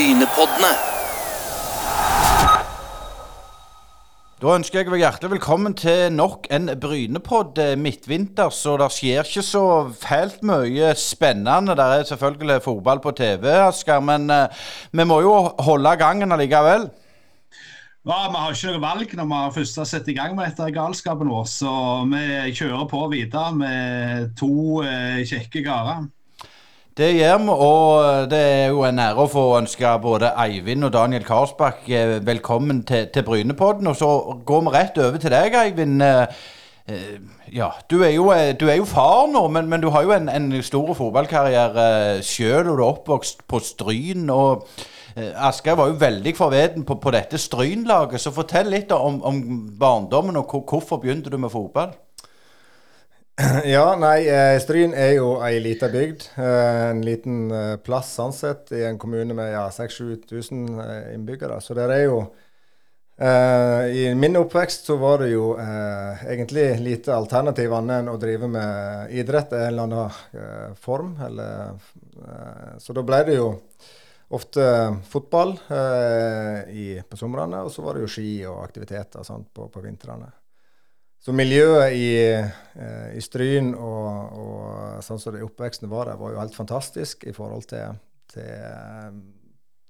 Brynepoddene. Da ønsker jeg deg hjertelig velkommen til nok en Brynepodd eh, midtvinters. Og det skjer ikke så fælt mye spennende. Det er selvfølgelig fotball på TV, Asker, men eh, vi må jo holde gangen allikevel. Ja, Vi har ikke noe valg når vi har først har satt i gang med dette galskapen vår. Så vi kjører på videre med to eh, kjekke karer. Det gjør vi, og det er jo en ære å få ønske både Eivind og Daniel Karlsbakk eh, velkommen til, til Brynepodden. Og så går vi rett over til deg, Eivind. Eh, eh, Ja, du er jo, eh, du er jo far nå, men, men du har jo en, en stor fotballkarriere sjøl, og du er oppvokst på Stryn. og eh, Asker var jo veldig forveden på, på dette Stryn-laget, så fortell litt om, om barndommen, og hvorfor begynte du med fotball? Ja, nei, eh, Stryn er jo ei lita bygd. eh, En liten eh, plass sånn sett, i en kommune med ja, 6000-7000 innbyggere. Så det er jo I min oppvekst så var det jo egentlig lite alternativ annet enn å drive med idrett i en eller annen form. Eller, så da ble det jo ofte fotball i, på somrene, og så var det jo ski og aktiviteter på, på vintrene. Så miljøet i, eh, i Stryn og, og sånn som det oppveksten var der, var jo helt fantastisk i forhold til, til, eh,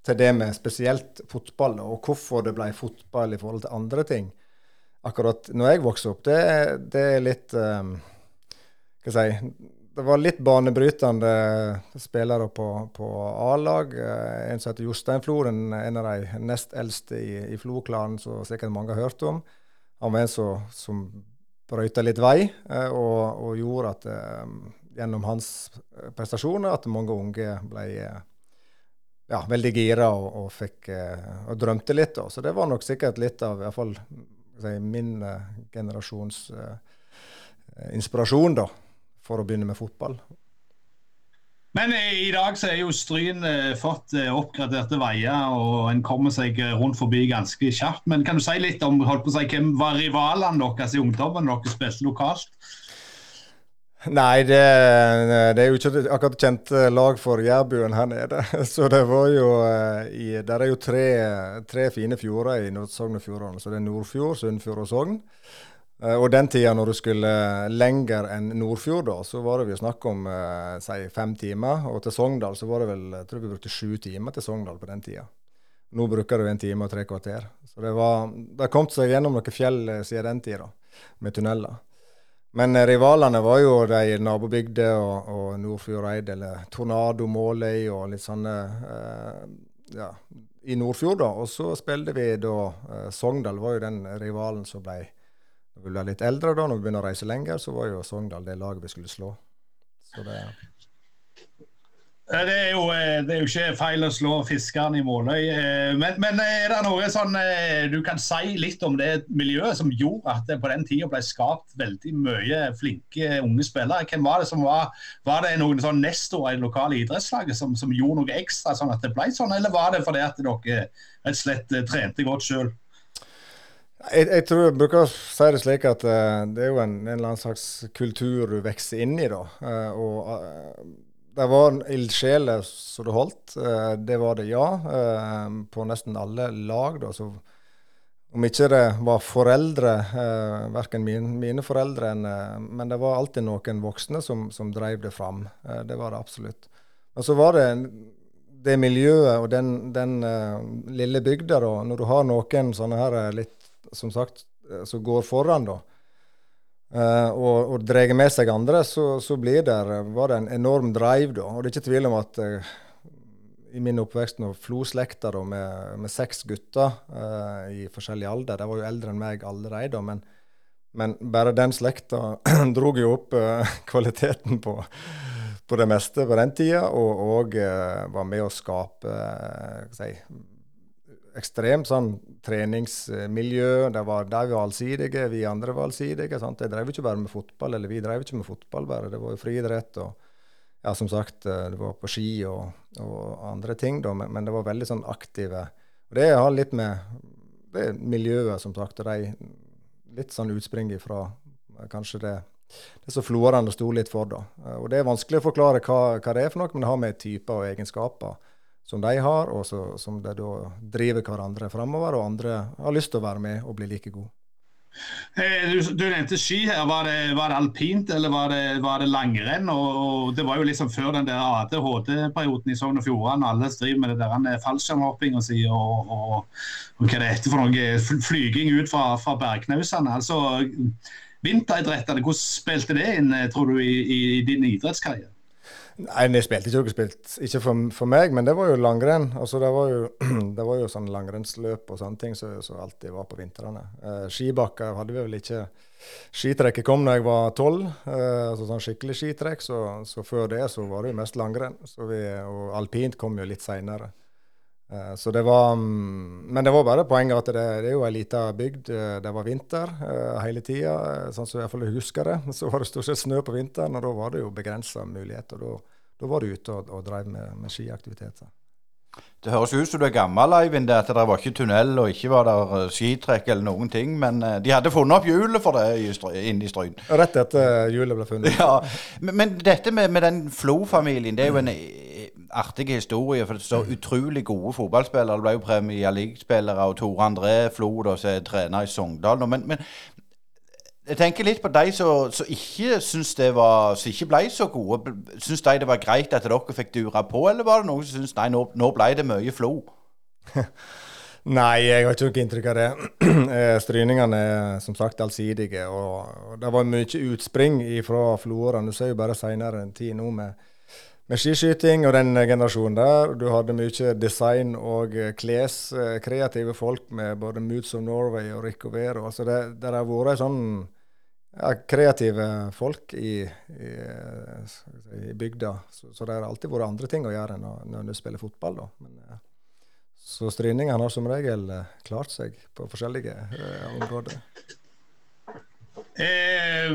til det med spesielt fotball, og hvorfor det ble fotball i forhold til andre ting. Akkurat når jeg vokste opp, det, det er litt um, Hva skal jeg si Det var litt banebrytende spillere på, på A-lag. En som heter Jostein Floren, en av de nest eldste i, i Flo-klanen, som sikkert mange har hørt om. Han var en som, som brøyta litt vei, eh, og, og gjorde at eh, gjennom hans eh, prestasjoner at mange unge ble ja, veldig gira og, og, fikk, og drømte litt. Da. Så det var nok sikkert litt av i hvert fall, si, min generasjons uh, inspirasjon da, for å begynne med fotball. Men eh, i dag så er jo Stryn eh, fått eh, oppgraderte veier, og en kommer seg rundt forbi ganske kjapt. Men kan du si litt om holdt på å si, hvem var rivalene deres i ungdommen dere spilte lokalt? Nei, det, det er jo ikke akkurat kjent lag for jærbuen her nede. Så det var jo i Der er jo tre, tre fine fjorder i Nord-Sogn og Fjordane. Så det er Nordfjord, Sunnfjord og Sogn. Eh, Og den tida når du skulle lenger enn Nordfjord, da, så var det vi snakk om eh, si fem timer. Og til Sogndal så var det vel Jeg tror vi brukte sju timer til Sogndal på den tida. Nå bruker du en time og tre kvarter. Så det var har kommet seg gjennom noen fjell eh, siden den tida, med tunneler. Men eh, rivalene var jo de nabobygder og, og Nordfjordeid, eller Tornado, Måløy og litt sånne eh, ja, i Nordfjord, da. Og så spilte vi da eh, Sogndal var jo den rivalen som ble Når vi ble litt eldre, da, når vi begynner å reise lenger, så var jo Sogndal det laget vi skulle slå. Så det Eh, Det er, jo, eh, det er jo ikke feil å slå fiskerne i Måløy. eh, Men, men er det noe sånn eh, du kan si litt om det miljøet som gjorde at det på den tida ble skapt veldig mye flinke unge spillere? Hvem var det som var Var det noen sånn nestorer i det lokale idrettslaget som, som gjorde noe ekstra sånn at det ble sånn, eller var det fordi at dere rett og slett eh, trente godt sjøl? Jeg, jeg tror jeg bruker å si det slik at uh, det er jo en, en eller annen slags kultur du vokser inn i, da. Uh, og uh, det var ildsjeler som det holdt. eh, det var det, ja. eh, på nesten alle lag, da. Så om ikke det var foreldre, uh, verken min, mine foreldre, en, eh, men det var alltid noen voksne som, som drev det fram. Eh, det var det absolutt. Og så var det det miljøet og den, den eh, lille bygda, da, når du har noen sånne her eh, litt, som sagt, eh, som går foran, da, eh, og, og drar med seg andre, så, så blir det, var det en enorm drive, da. Og det er ikke tvil om at eh, i min oppvekst når Flo-slekta med, med seks gutter uh, i forskjellig alder, de var jo eldre enn meg allerede, men, men bare den slekta drog jo opp eh, kvaliteten på på det meste på den tida, og, og eh, var med å skape eh, si, ekstremt sånn treningsmiljø. Det var, de var allsidige, vi andre var allsidige. sant? Jeg drev ikke bare med fotball, eller vi drev ikke med fotball bare. Det var jo friidrett og ja, som sagt, eh, det var på ski og, og andre ting, da, men, men det var veldig sånn aktive. Og det har litt med det miljøet, som sagt, og de litt sånn utspring ifra eh, kanskje det det som Florane sto litt for. da. Eh, Og Det er vanskelig å forklare hva, hva det er for noe, men det har med typer og egenskaper som de har, og så, som de da driver hverandre framover, og andre har lyst til å være med og bli like gode. Eh, du, du, nevnte ski her. Var det, var det alpint eller var det, var det langrenn? Og, og, Det var jo liksom før den der ADHD-perioden i Sogn og Fjordane. Alle driver med det der fallskjermhoppinga si og, og, og, hva det heter for noe flyging ut fra, fra bergknausene. Altså, vinteridrettene, hvordan spilte det inn, tror du, i, i din idrettskarriere? Nei, jeg spilte ikke spilt, ikke for, for, meg, men det var jo langrenn. Altså, det, var jo, det var jo sånn langrennsløp og sånne ting som så, så alltid var på vintrene. Eh, skibakker hadde vi vel ikke. Skitrekket kom da jeg var tolv, eh, altså sånn skikkelig skitrekk. Så, så, før det så var det jo mest langrenn. Vi, og alpint kom jo litt seinere. Eh, så det var mm, Men det var bare poenget at det, det er jo ei lita bygd. Eh, det var vinter uh, hele tida. Sånn som jeg husker det. Så var det stort sett snø på vinteren, og da var det jo begrensa muligheter. Da, da, var du ute og, og drev med, med skiaktiviteter. Det høres ut som du er gammel, Eivind. At det var ikke tunnel og ikke var der skitrekk eller noen ting. Men de hadde funnet opp hjulet for det inne i Stryn. Rett etter hjulet ble funnet. Ja, Men, men dette med, med den Flo-familien, det er jo en artig historie. For det så utrolig gode fotballspillere. Det ble jo Premier League-spillere og Tore André Flo, som er trener i Sogndal. Men, men, jeg tenker litt på de som, som ikke syns det var Som ikke ble så gode. Syns de det var greit at dere fikk dura på, eller var det noen som syns nei, nå, nå ble det mye Flo? Nei, jeg har ikke noe inntrykk av det. Eh, stryningene er som sagt allsidige. Og, det var mye utspring fra Florø. Du ser jo bare seinere tid nå med med skiskyting og den generasjonen der. Du hadde mye design og kles, kreative folk med både Moods of Norway og Rico Vero. Altså det, det har vært sånn ja, kreative folk i, i, i bygda. Så, så, det har alltid vært andre ting å gjøre enn når du spiller fotball. da. Men, ja. Så stryningene har som regel eh, klart seg på forskjellige uh, områder. Eh,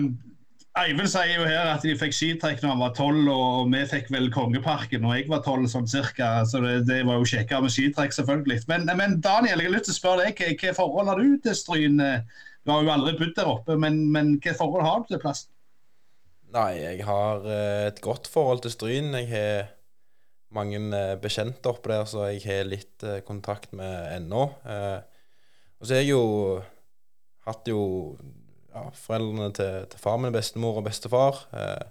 Eivind sier jo her at de fikk skitrekk når han var tolv, og vi fikk vel Kongeparken når jeg var tolv, sånn cirka. Så det, det, var jo kjekkere med skitrekk, selvfølgelig. Men, men, Daniel, jeg har lyst til å spørre deg, hva forhold har du til Stryn? Du har jo aldri bodd der oppe, men, men hva forhold har du til plassen? Nei, jeg har eh, et godt forhold til Stryn. Jeg har mange eh, bekjente oppe der, så jeg har litt eh, kontakt med ennå. Og så har jeg jo hatt jo ja, foreldrene til, til far min, bestemor og bestefar. Eh,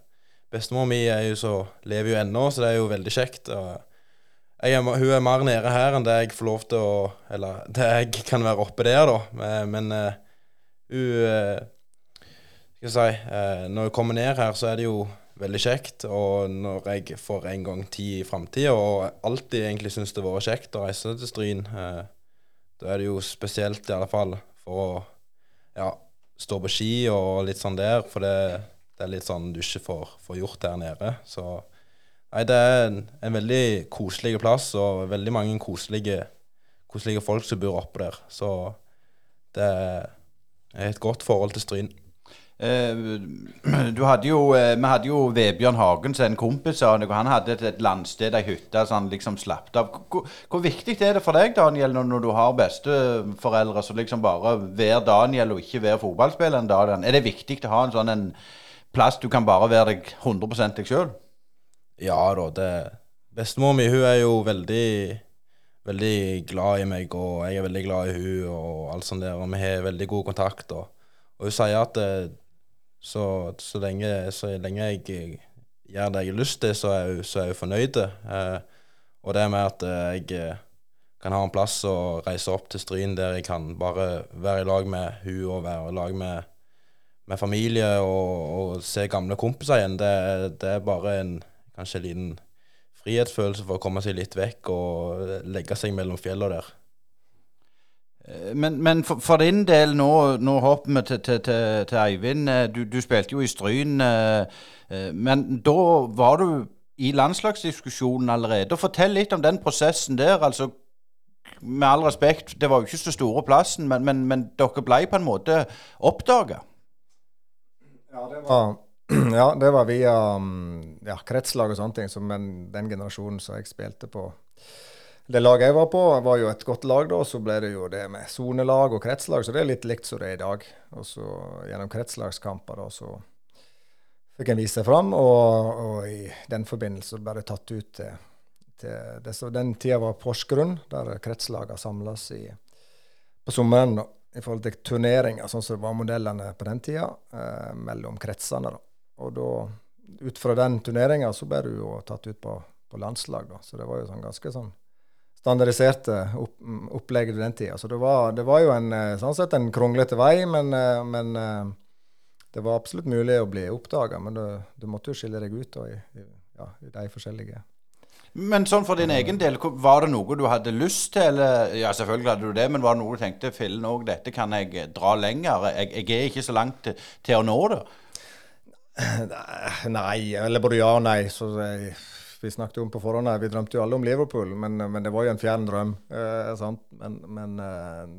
bestemor mi er jo så, lever jo ennå, så det er jo veldig kjekt. Er, hun er mer nede her enn det jeg får lov til å Eller det jeg kan være oppe der, da. Men, men uh, hun uh, Skal jeg si uh, Når hun kommer ned her, så er det jo veldig kjekt. Og når jeg får en gang tid i framtida, og alltid egentlig syns det har vært kjekt å reise til Stryn, da er det jo spesielt i alle fall for å ja, stå på ski og litt sånn der, for det, det er litt sånn du ikke får, får, gjort der nede. Så nei, det er en, en veldig koselig plass, og veldig mange koselige, koselige folk som bor oppe der. Så det er et godt forhold til Stryn. Eh, du hadde jo, eh, vi hadde jo Vebjørn Hagen, som en kompis deg. Han hadde et, landsted, ei hytte, så han liksom slapp av. Hvor, hvor, viktig er det for deg, Daniel, når, du har besteforeldre som liksom bare være Daniel og ikke være fotballspilleren Daniel? Er det viktig å ha en sånn en plass du kan bare være deg 100 deg sjøl? Ja da. det Bestemor mi hun er jo veldig veldig glad i meg, og jeg er veldig glad i hun og alt sånt der, og vi har veldig god kontakt. Og, og hun sier at det, eh, så, så, lenge, så, lenge, jeg gjør det jeg har lyst til, så er jeg, så er jeg fornøyd. Eh, og det med at eh, jeg eh, kan ha en plass og reise opp til Stryn der jeg kan bare være i lag med hun og være i lag med, med familie og, og, se gamle kompiser igjen, det, det er bare en kanskje en liten frihetsfølelse for å komme seg litt vekk og legge seg mellom fjellene der. Eh, men, men for, for, din del, nå, nå hopper vi til, til, til, til Eivind. Eh, du, du, spilte jo i Stryn. Eh, men da var du i landslagsdiskusjonen allerede. Fortell litt om den prosessen der. altså Med all respekt, det var jo ikke så store plassen, men, men, men dere ble på en måte oppdaga. Ja, det var, ja, det var via mm, ja, kretslag og sånne ting, som den, den generasjonen som jeg spilte på det laget jeg var på, var jo et godt lag, da. Så ble det jo det med sonelag og kretslag, så det er litt likt som det er i dag. Og så gjennom kretslagskamper, da, så fikk en vise seg fram, og, og, i den forbindelse ble det tatt ut til, til det, Den tida var Porsgrunn, der kretslagene samles i, på sommeren da, i forhold til turneringer, sånn som det var modellene på den tida, eh, mellom kretsene. da. Og da, ut fra den turneringa, så ble du jo tatt ut på, på landslag, da. Så det var jo sånn ganske sånn standardiserte opp, opplegget den tida. Så det var, det var jo en, eh, sånn sett en kronglete vei, men, eh, men eh, det var absolutt mulig å bli oppdaga. Men du, du, måtte jo skille deg ut da, i, ja, i de forskjellige men sånn for din egen del, var det noe du hadde lyst til? Eller, ja, selvfølgelig hadde du det, men var det noe du tenkte fillen òg, dette kan jeg dra lenger? Jeg, jeg, er ikke så langt til, til å nå det. Nei, eller både ja og nei. Så jeg, vi snakket om på forhånd her, vi drømte jo alle om Liverpool, men, men det var jo en fjern drøm. Eh, men, men eh,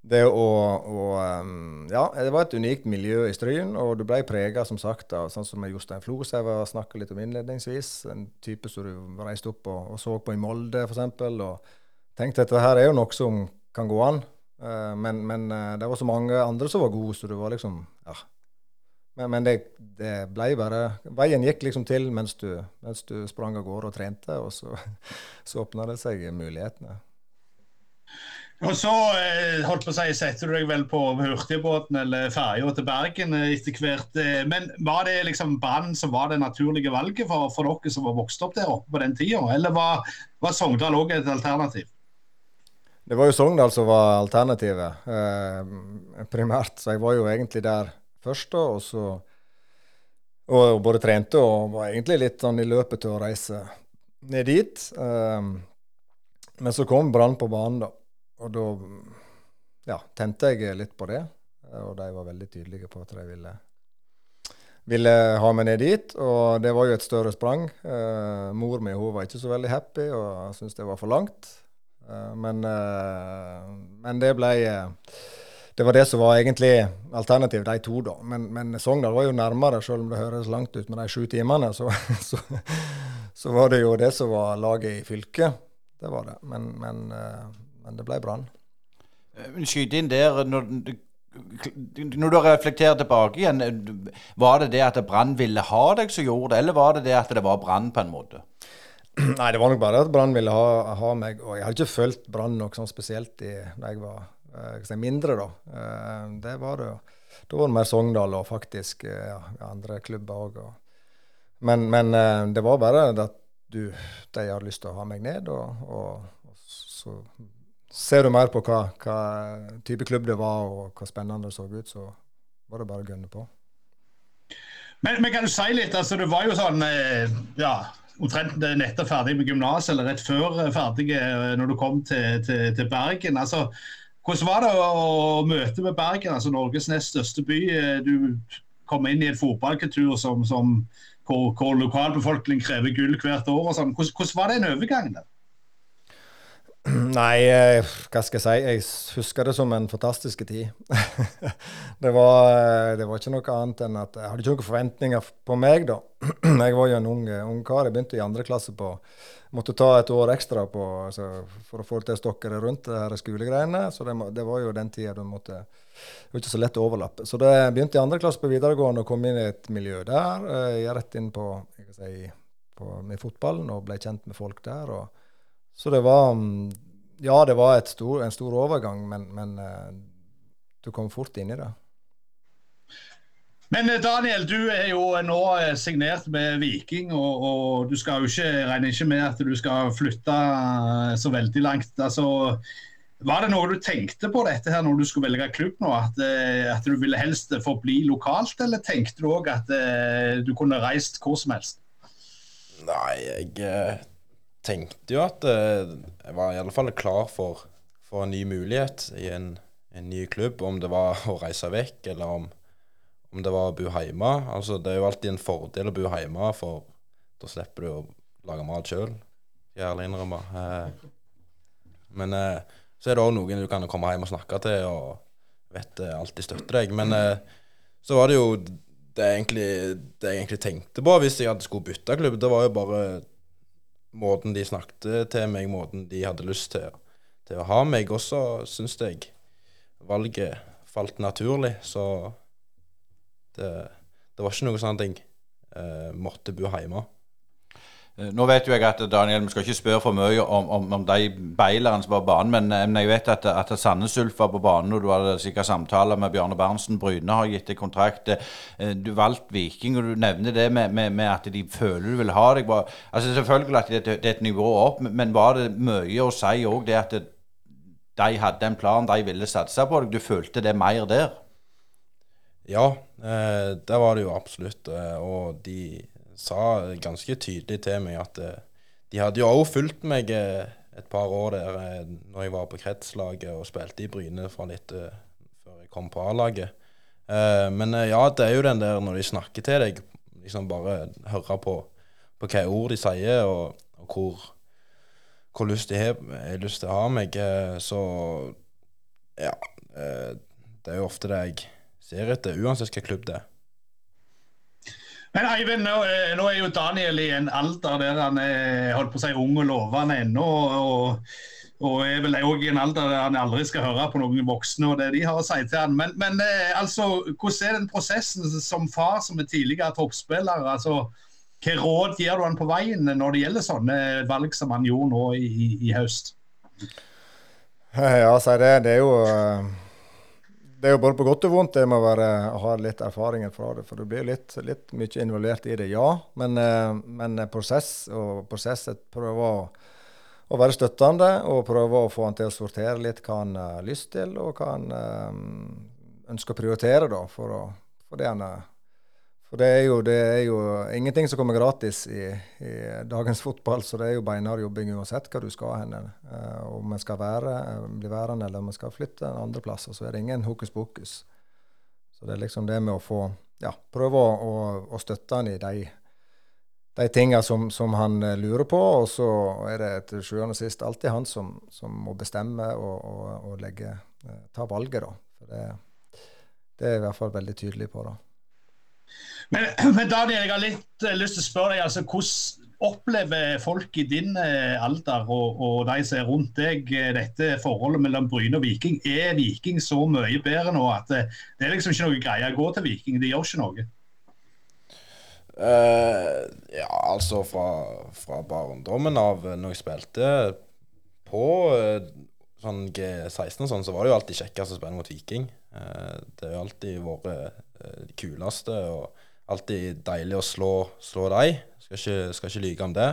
det å, å, um, Ja, det var et unikt miljø i Stryn, og du ble prega, som sagt, av sånn som Jostein Flo som jeg snakka litt om innledningsvis. En type som du reiste opp og, og så på i Molde, f.eks. Og tenkte at dette her er jo noe som kan gå an. Eh, men, men uh, det var så mange andre som var gode, så du var liksom Ja, men, men det, det, ble bare Veien gikk liksom til mens du, mens du sprang av gårde og trente, og så, så åpna det seg mulighetene. Og så eh, holdt på å si, setter du deg vel på hurtigbåten eller ferja til Bergen etter hvert. Eh, men var det liksom Brann som var det naturlige valget for, for, dere som var vokst opp der oppe på den tida, eller var, var Sogndal òg et alternativ? Det var jo Sogndal som var alternativet, eh, primært. Så jeg var jo egentlig der først, da, og så og både trente og var egentlig litt sånn i løpet til å reise ned dit. Um, men så kom Brann på banen, da. Og da ja, tente jeg litt på det. Og de var veldig tydelige på at de ville, ville ha meg ned dit. Og det var jo et større sprang. Uh, mor mi hun var ikke så veldig happy og syntes det var for langt. Uh, men, uh, men det ble det var det som var egentlig alternativet, de to, da. Men, men Sogndal var jo nærmere, selv om det høres langt ut med de sju timene. Så, så, så, var det jo det som var laget i fylket. Det var det. Men, men, eh, men det ble Brann. Skyte skyt inn der. Når, når du reflekterer tilbake igjen, var det det at Brann ville ha deg som gjorde det, eller var det det at det var Brann på en måte? Nei, det var nok bare at Brann ville ha, ha, meg. Og jeg hadde ikke fulgt Brann noe sånn spesielt i, da jeg var si, mindre, da. Eh, det var det jo. Da var det mer Sogndal og faktisk eh, ja, andre klubber òg. Men, men, eh, det var bare at du, de hadde lyst til å ha meg ned, og, og, og så ser du mer på hva, hva, type klubb det var, og hva spennende det så ut, så var det bare å gunne på. Men, men, kan du si litt, altså Du var jo sånn ja, omtrent nettopp ferdig med gymnaset, eller rett før ferdig når du kom til, til, til Bergen. altså hvordan var det å møte med Bergen, altså Norges nest største by? Du kom inn i en fotballkultur som, som, hvor, hvor lokalbefolkningen krever gull hvert år. og sånn. Hvordan, hvordan var den overgangen? der? Nei, eh, hva skal jeg si. Jeg husker det som en fantastisk tid. det, var, eh, det, var, ikke noe annet enn at jeg hadde ikke noen forventninger på meg, da. jeg var jo en ung, ung kar. Jeg begynte i andre klasse på Måtte ta et år ekstra på, altså, for å få til stokkere rundt det skolegreiene. Så det, det, var jo den tida du måtte Det var ikke så lett å overlappe. Så det begynte i andre klasse på videregående og kom inn i et miljø der. jeg jeg rett inn på, si, på med fotballen og ble kjent med folk der. og så det var mm, Ja, det var stor, en stor overgang, men, men uh, du kom fort inn i det. Men eh, Daniel, du er jo nå eh, signert med Viking, og, og du skal jo ikke, regner ikke med at du skal flytte så veldig langt. Altså, var det noe du tenkte på dette her når du skulle velge klubb nå? At, at du ville helst forbli lokalt, eller tenkte du òg at du kunne reist hvor som helst? Nei, jeg tenkte jo at jeg var i alle fall klar for, for en ny mulighet i en, en, ny klubb. Om det var å reise vekk, eller om, om det var å bo hjemme. Altså, det er jo alltid en fordel å bo hjemme, for da slipper du å lage mat sjøl. Skal jeg innrømme. Uh, men eh, så er det òg noen du kan komme hjem og snakke til, og vet alltid støtter deg. Men så var det jo det jeg, egentlig, det jeg egentlig tenkte på hvis jeg hadde skulle bytte klubb, det var jo bare måten de snakket til meg, måten de hadde lyst til, til å ha meg. Og så syns jeg valget falt naturlig, så det, det var ikke noe sånn jeg eh, måtte bo hjemme. Eh, nå vet jo jeg at Daniel, Vi skal ikke spørre for mye om, om, om de beilerne som var på banen, men, eh, men, jeg vet at, at Sandnes Ulf var på banen, og du hadde sikkert samtaler med Bjarne Berntsen. Bryne har gitt deg kontrakt. Eh, du valgte Viking, og du nevner det med, med, med at de føler du vil ha deg. Altså Selvfølgelig at det, det er et nivå opp, men var det mye å si òg det at de hadde en plan, de ville satse på deg? Du følte det mer der? Ja, det var det jo absolutt. Og de sa ganske tydelig til meg at eh, de hadde jo òg fulgt meg eh, et par år der eh, når jeg var på kretslaget og spilte i Bryne fra litt før jeg kom på A-laget. Men ja, det er jo den der når de snakker til deg, liksom bare høre på, på hva ord de sier, og, og hvor, hvor lyst de har lyst til å ha meg. Så ja. Det er jo ofte det jeg ser etter, uansett hvilken klubb det er. Men Eivind, nå, eh, nå, er jo Daniel i en alder der han er holdt på å si ung og lovende ennå. Og, og er vel òg i en alder der han aldri skal høre på noen voksne og det de har å si til han. Men, men eh, altså, hvordan er den prosessen som far som er tidligere toppspiller? altså hva råd gir du han på veien når det gjelder sånne valg som han gjorde nå i, i, i høst? Ja, si det. Det er jo uh det er jo både på godt og vondt det med å være, ha litt erfaringer fra det. For du blir litt, litt mye involvert i det, ja. Men, eh, men prosess og prosesset prøver å, å, være støttende og prøve å få han til å sortere litt hva han har lyst til, og hva han um, ønsker å prioritere da, for, å, for det han for det er, jo, det er jo ingenting som kommer gratis i, i, dagens fotball, så det er jo beinhard jobbing uansett hva du skal hen. Uh, om en skal være, uh, bli værende eller om en skal flytte en andre plasser, så er det ingen hokus pokus. Så det er liksom det med å få ja, prøve å, å, å støtte han i de, de tingene som, som, han uh, lurer på, og så er det til sjuende og sist alltid han som, som må bestemme og, og, og legge, ta valget, da. For det, det er i hvert fall veldig tydelig på. da. Men, men, Daniel, jeg har litt uh, lyst til å spørre deg. altså Hvordan opplever folk i din uh, alder og, og, de som er rundt deg, uh, dette forholdet mellom Bryne og Viking? Er Viking så mye bedre nå at det er liksom ikke noe greie å gå til Viking? De gjør ikke noe? ja, altså fra, fra barndommen av, når jeg spilte på sånn G16 og sånn, så var det jo alltid kjekkest å spille mot Viking. det har jo alltid vært de kuleste. og alltid deilig å slå, slå dem. Skal ikke, skal ikke lyve om det.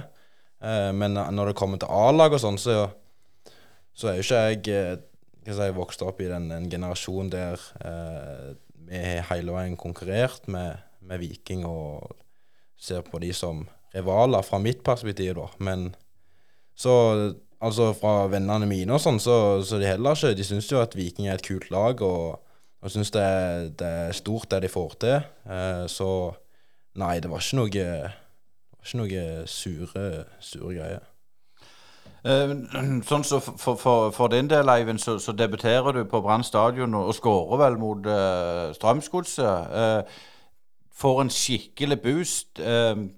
Eh, men når det kommer til A-lag og sånn, så, så er jo ikke jeg hva si, vokst opp i den, en generasjon der eh, vi har hele veien konkurrert med, med, Viking og ser på de som rivaler, fra mitt perspektiv, da. Men så altså fra vennene mine og sånn, så, så de heller ikke De syns jo at Viking er et kult lag. og og syns det, det, er stort, det de får til. Eh, så nei, det var ikke noe, ikke noe sure, sure greier. Eh, sånn så for, for, for, din del, Eivind, så, så debuterer du på Brann stadion og, skårer vel mot uh, Strømsgodset. Får en skikkelig boost. Uh,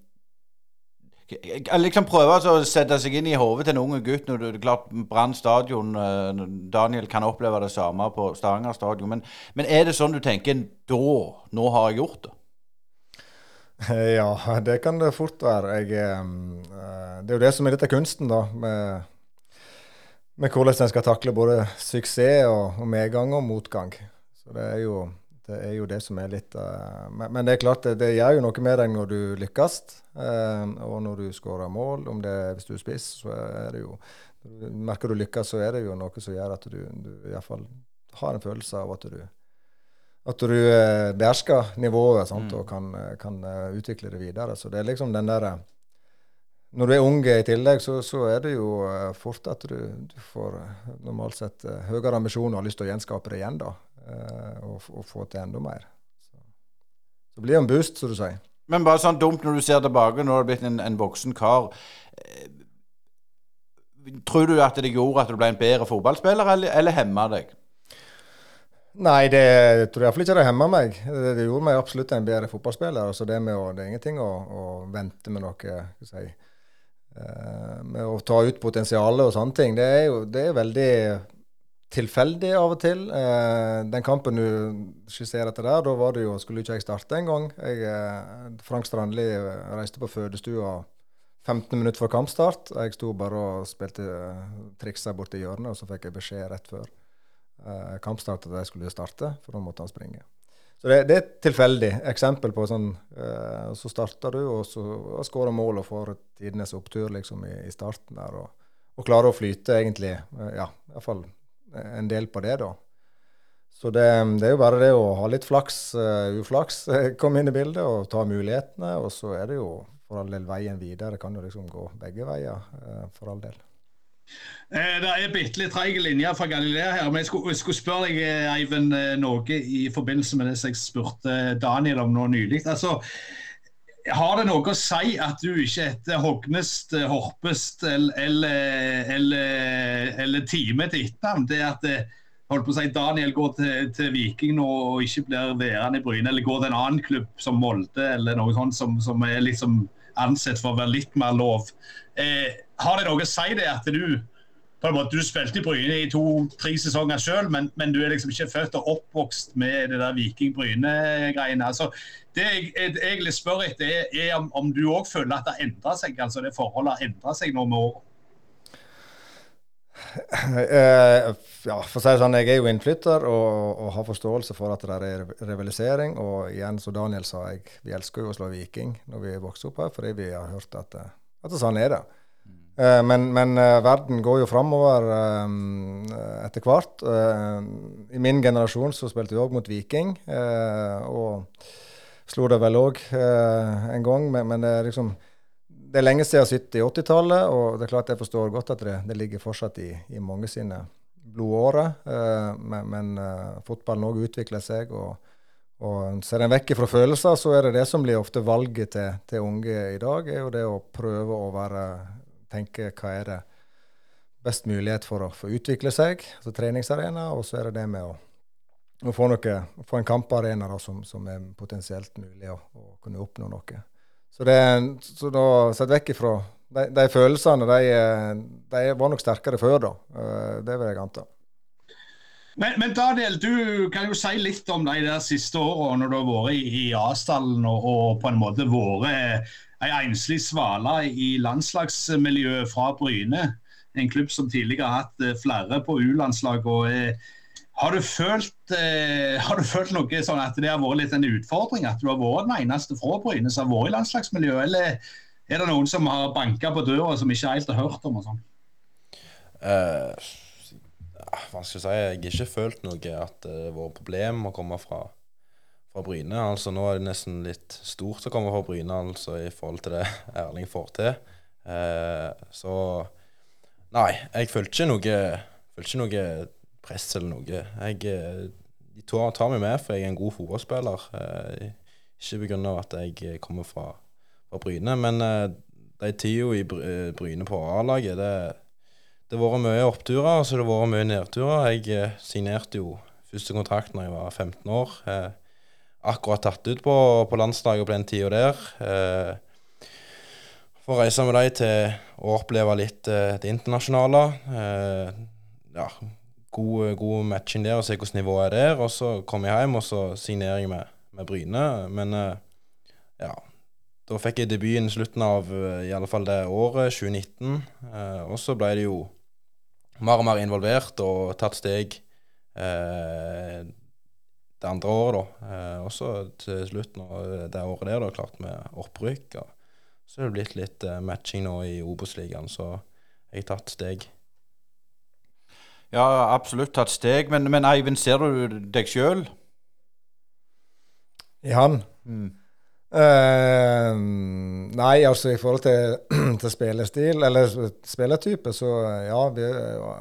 liksom prøve altså å sette seg inn i hodet til en ung gutt når du klart Brann stadion eh, Daniel kan oppleve det samme på Stavanger stadion. Men, men, er det sånn du tenker da Nå har jeg gjort det? Ja, det kan det fort være. Jeg, eh, det er jo det som er litt av kunsten, da. Med, med hvordan en skal takle både suksess og, og medgang og motgang. Så det er jo det er jo det som er litt uh, men, men, det er klart, det, det, gjør jo noe med deg når du lykkes, uh, og når du skårer mål. Om det er hvis du er spiss, så er det jo Merker du lykkes, så er det jo noe som gjør at du, du iallfall har en følelse av at du at du uh, behersker nivået sant, mm. og kan, kan utvikle det videre. Så det er liksom den der Når du er ung i tillegg, så, så er det jo fort at du, du får normalt sett høyere ambisjoner og har lyst til å gjenskape det igjen. da og, eh, og, få til enda mer. Så, så blir det en boost, som du sier. Men bare sånn dumt når du ser tilbake, du har blitt en, en voksen kar. Eh, tror du at det gjorde at du ble en bedre fotballspiller, eller, eller hemma deg? Nei, det tror jeg iallfall ikke det hemma meg. Det, det, gjorde meg absolutt en bedre fotballspiller. Altså det, å, det, er ingenting å, å vente med noe si, uh, Med å ta ut potensialet og sånne ting. Det er jo det er veldig tilfeldig av og til. Eh, den kampen du skisserer til der, da var det jo, skulle ikke jeg starte engang. Eh, Frank Strandli reiste på fødestua 15 minutter før kampstart. Jeg sto bare og spilte eh, trikser borti hjørnet, og så fikk jeg beskjed rett før eh, kampstart at jeg skulle starte, for da måtte han springe. Så det, det er et tilfeldig eksempel på sånn eh, Så starter du, og så og skårer mål og får tidenes opptur liksom i, i starten der, og, og, klarer å flyte egentlig, uh, ja, iallfall en del på det, da. Så det, det, er jo bare det å ha litt flaks, uh, uflaks, komme inn i bildet og ta mulighetene. Og så er det jo for all del veien videre. Kan jo liksom gå begge veier, for all del. Eh, det er bitte litt treig linje fra Galilea her. men Jeg skulle, jeg skulle spørre deg, Eivind, noe i forbindelse med det som jeg spurte Daniel om nå nylig. Altså, har det noe å si at du ikke heter Hognest, Horpest eller, eller, eller, Time til etternavn? Det at holdt på å si, Daniel går til, til Viking nå og ikke blir værende i Bryne, eller går til en annen klubb som Molde eller noe sånt som, som er liksom ansett for å være litt mer lov. Eh, har det noe å si det at du på en måte, Du spilte i Bryne i to-tre sesonger sjøl, men, men, du er liksom ikke født og oppvokst med det der Viking-Bryne-greiene. Altså, det jeg, egentlig spør etter, er, er om, om, du òg føler at det har endra seg? altså det Forholdet har endra seg nå med året? Uh, ja, for å si det sånn, Jeg er jo innflytter og, og har forståelse for at det er rivalisering. Og igjen, som Daniel sa, jeg, vi elsker jo å slå Viking når vi vokser opp her, fordi vi har hørt at, at sånn er det. Eh, men, men eh, verden går jo framover eh, etter hvert. I min generasjon så spilte vi òg mot Viking, og slo det vel òg en gang. Men, det er liksom det er lenge siden 70- 80-tallet, og det er klart jeg forstår godt at det, det ligger fortsatt i, i mange sine blodårer. Men, men fotballen òg utvikler seg. og og Ser en vekk fra følelser, så er det det som blir ofte valget til, til unge i dag. er jo det å prøve å være tenke hva er det best mulighet for å få utvikle seg, altså treningsarena, og så er det det med å, å få, noe, få, en kamparena da, som, som, er potensielt mulig å, å, kunne oppnå noe. Så, det, så da sett vekk ifra de, de følelsene, de, de, var nok sterkere før, da. Eh, det vil jeg anta. Men, men, Daniel, du kan jo si litt om de der siste årene når du har vært i, i Asdalen og, og, på en måte vært ei enslig svale i landslagsmiljøet fra Bryne. En klubb som tidligere har hatt eh, flere på U-landslag. Eh, har, eh, har du følt noe sånn at det har vært litt en utfordring? At du har vært den eneste fra Bryne som har vært i landslagsmiljøet? Eller er det noen som har banka på døra som ikke helt har hørt om? og sånn? Uh, hva skal jeg si? Jeg har ikke følt noe at det har vært problem å komme fra fra Bryne. Altså Nå er det nesten litt stort å komme fra Bryne altså i forhold til det Erling får til. Eh, så Nei, jeg følte ikke noe, følte ikke noe press eller noe. Jeg, eh, de tar, tar meg med, for jeg er en god fotballspiller. Eh, ikke pga. at jeg kommer fra, fra Bryne, men eh, de tida i eh, Bryne på A-laget, det, det har vært mye oppturer og så det har vært mye nedturer. Jeg eh, signerte jo første kontrakt når jeg var 15 år. Eh, akkurat tatt ut på, på landslaget på den tida der. Eh, å reise med dem til å oppleve litt eh, det internasjonale. Eh, ja, god, god, matching der og se hvordan nivået er der. Og så kom jeg hjem, og så signerer jeg med, med Bryne. Men eh, ja, da fikk jeg debuten i slutten av eh, i alle fall det året, 2019. Eh, og så ble det jo mer og mer involvert og tatt steg. Eh, det andre året, da. Eh, også til slutt, av det året der, da, klart med opprykk. Og så er det blitt litt eh, matching nå i Obos-ligaen, så jeg har tatt steg. Ja, absolutt tatt steg. Men, men Eivind, ser du deg sjøl? I han? Mm. Uh, nei, altså i forhold til, til, spillestil, eller spillertype, så ja, vi,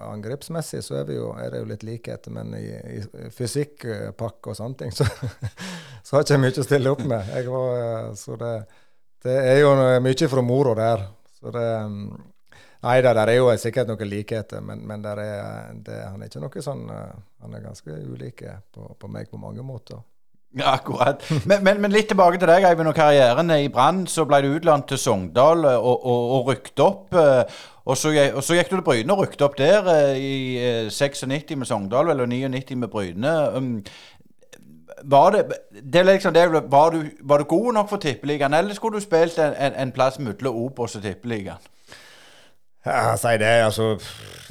angrepsmessig så er, vi jo, er det jo litt likheter. Men i, i fysikkpakke og sånne ting, så, så har jeg ikke mye å stille opp med. Var, så det, det, er jo mye fra mora der. Så det Nei da, der er jo sikkert noen likheter, men, men er, det, han er ikke noe sånn Han er ganske ulike på, på meg på mange måter. Ja, akkurat. Men, men, men, litt tilbake til deg, Eivind, og karrieren. I Brann så ble du utlånt til Sogndal eh, og, og, og rykket opp. Eh, og så, og så, gikk du til Bryne og rykket opp der eh, i 96 med Sogndal, eller 99 med Bryne. Um, var det, det liksom det, var, du, var du god nok for Tippeligaen, eller skulle du spilt en, en, en plass mellom Obos og Tippeligaen? Ja, si det. Altså,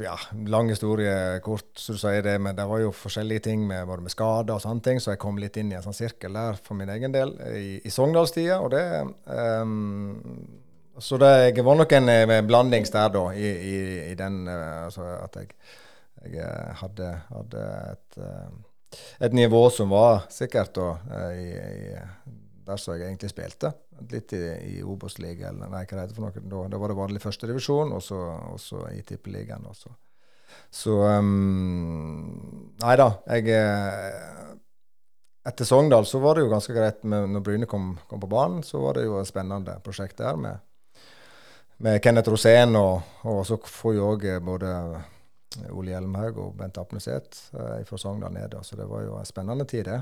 ja, lang historie kort, så du sier det. Men det var jo forskjellige ting med, både med skader og sånne ting, så jeg kom litt inn i en sånn sirkel der for min egen del i, i Sogndalstida. Og det um, Så det jeg var nok en eh, blandings der, da, i, i, i den uh, Altså at jeg, jeg eh, hadde, hadde et, et, nivå som var sikkert da, i, der som jeg egentlig spilte litt i, i Obos-ligaen, eller nei, hva det heter for noe. Da, da var det vanlig førstedivisjon, og så i Tippeligaen også. Så um, Nei da. Jeg eh, Etter Sogndal så var det jo ganske greit med, når Bryne kom, kom, på banen. Så var det jo et spennende prosjekt der med, med Kenneth Rosén, og, og, så får jo òg både Ole Hjelmhaug og Bent Apneseth eh, fra Sogndal ned. Så det var jo en spennende tid, det.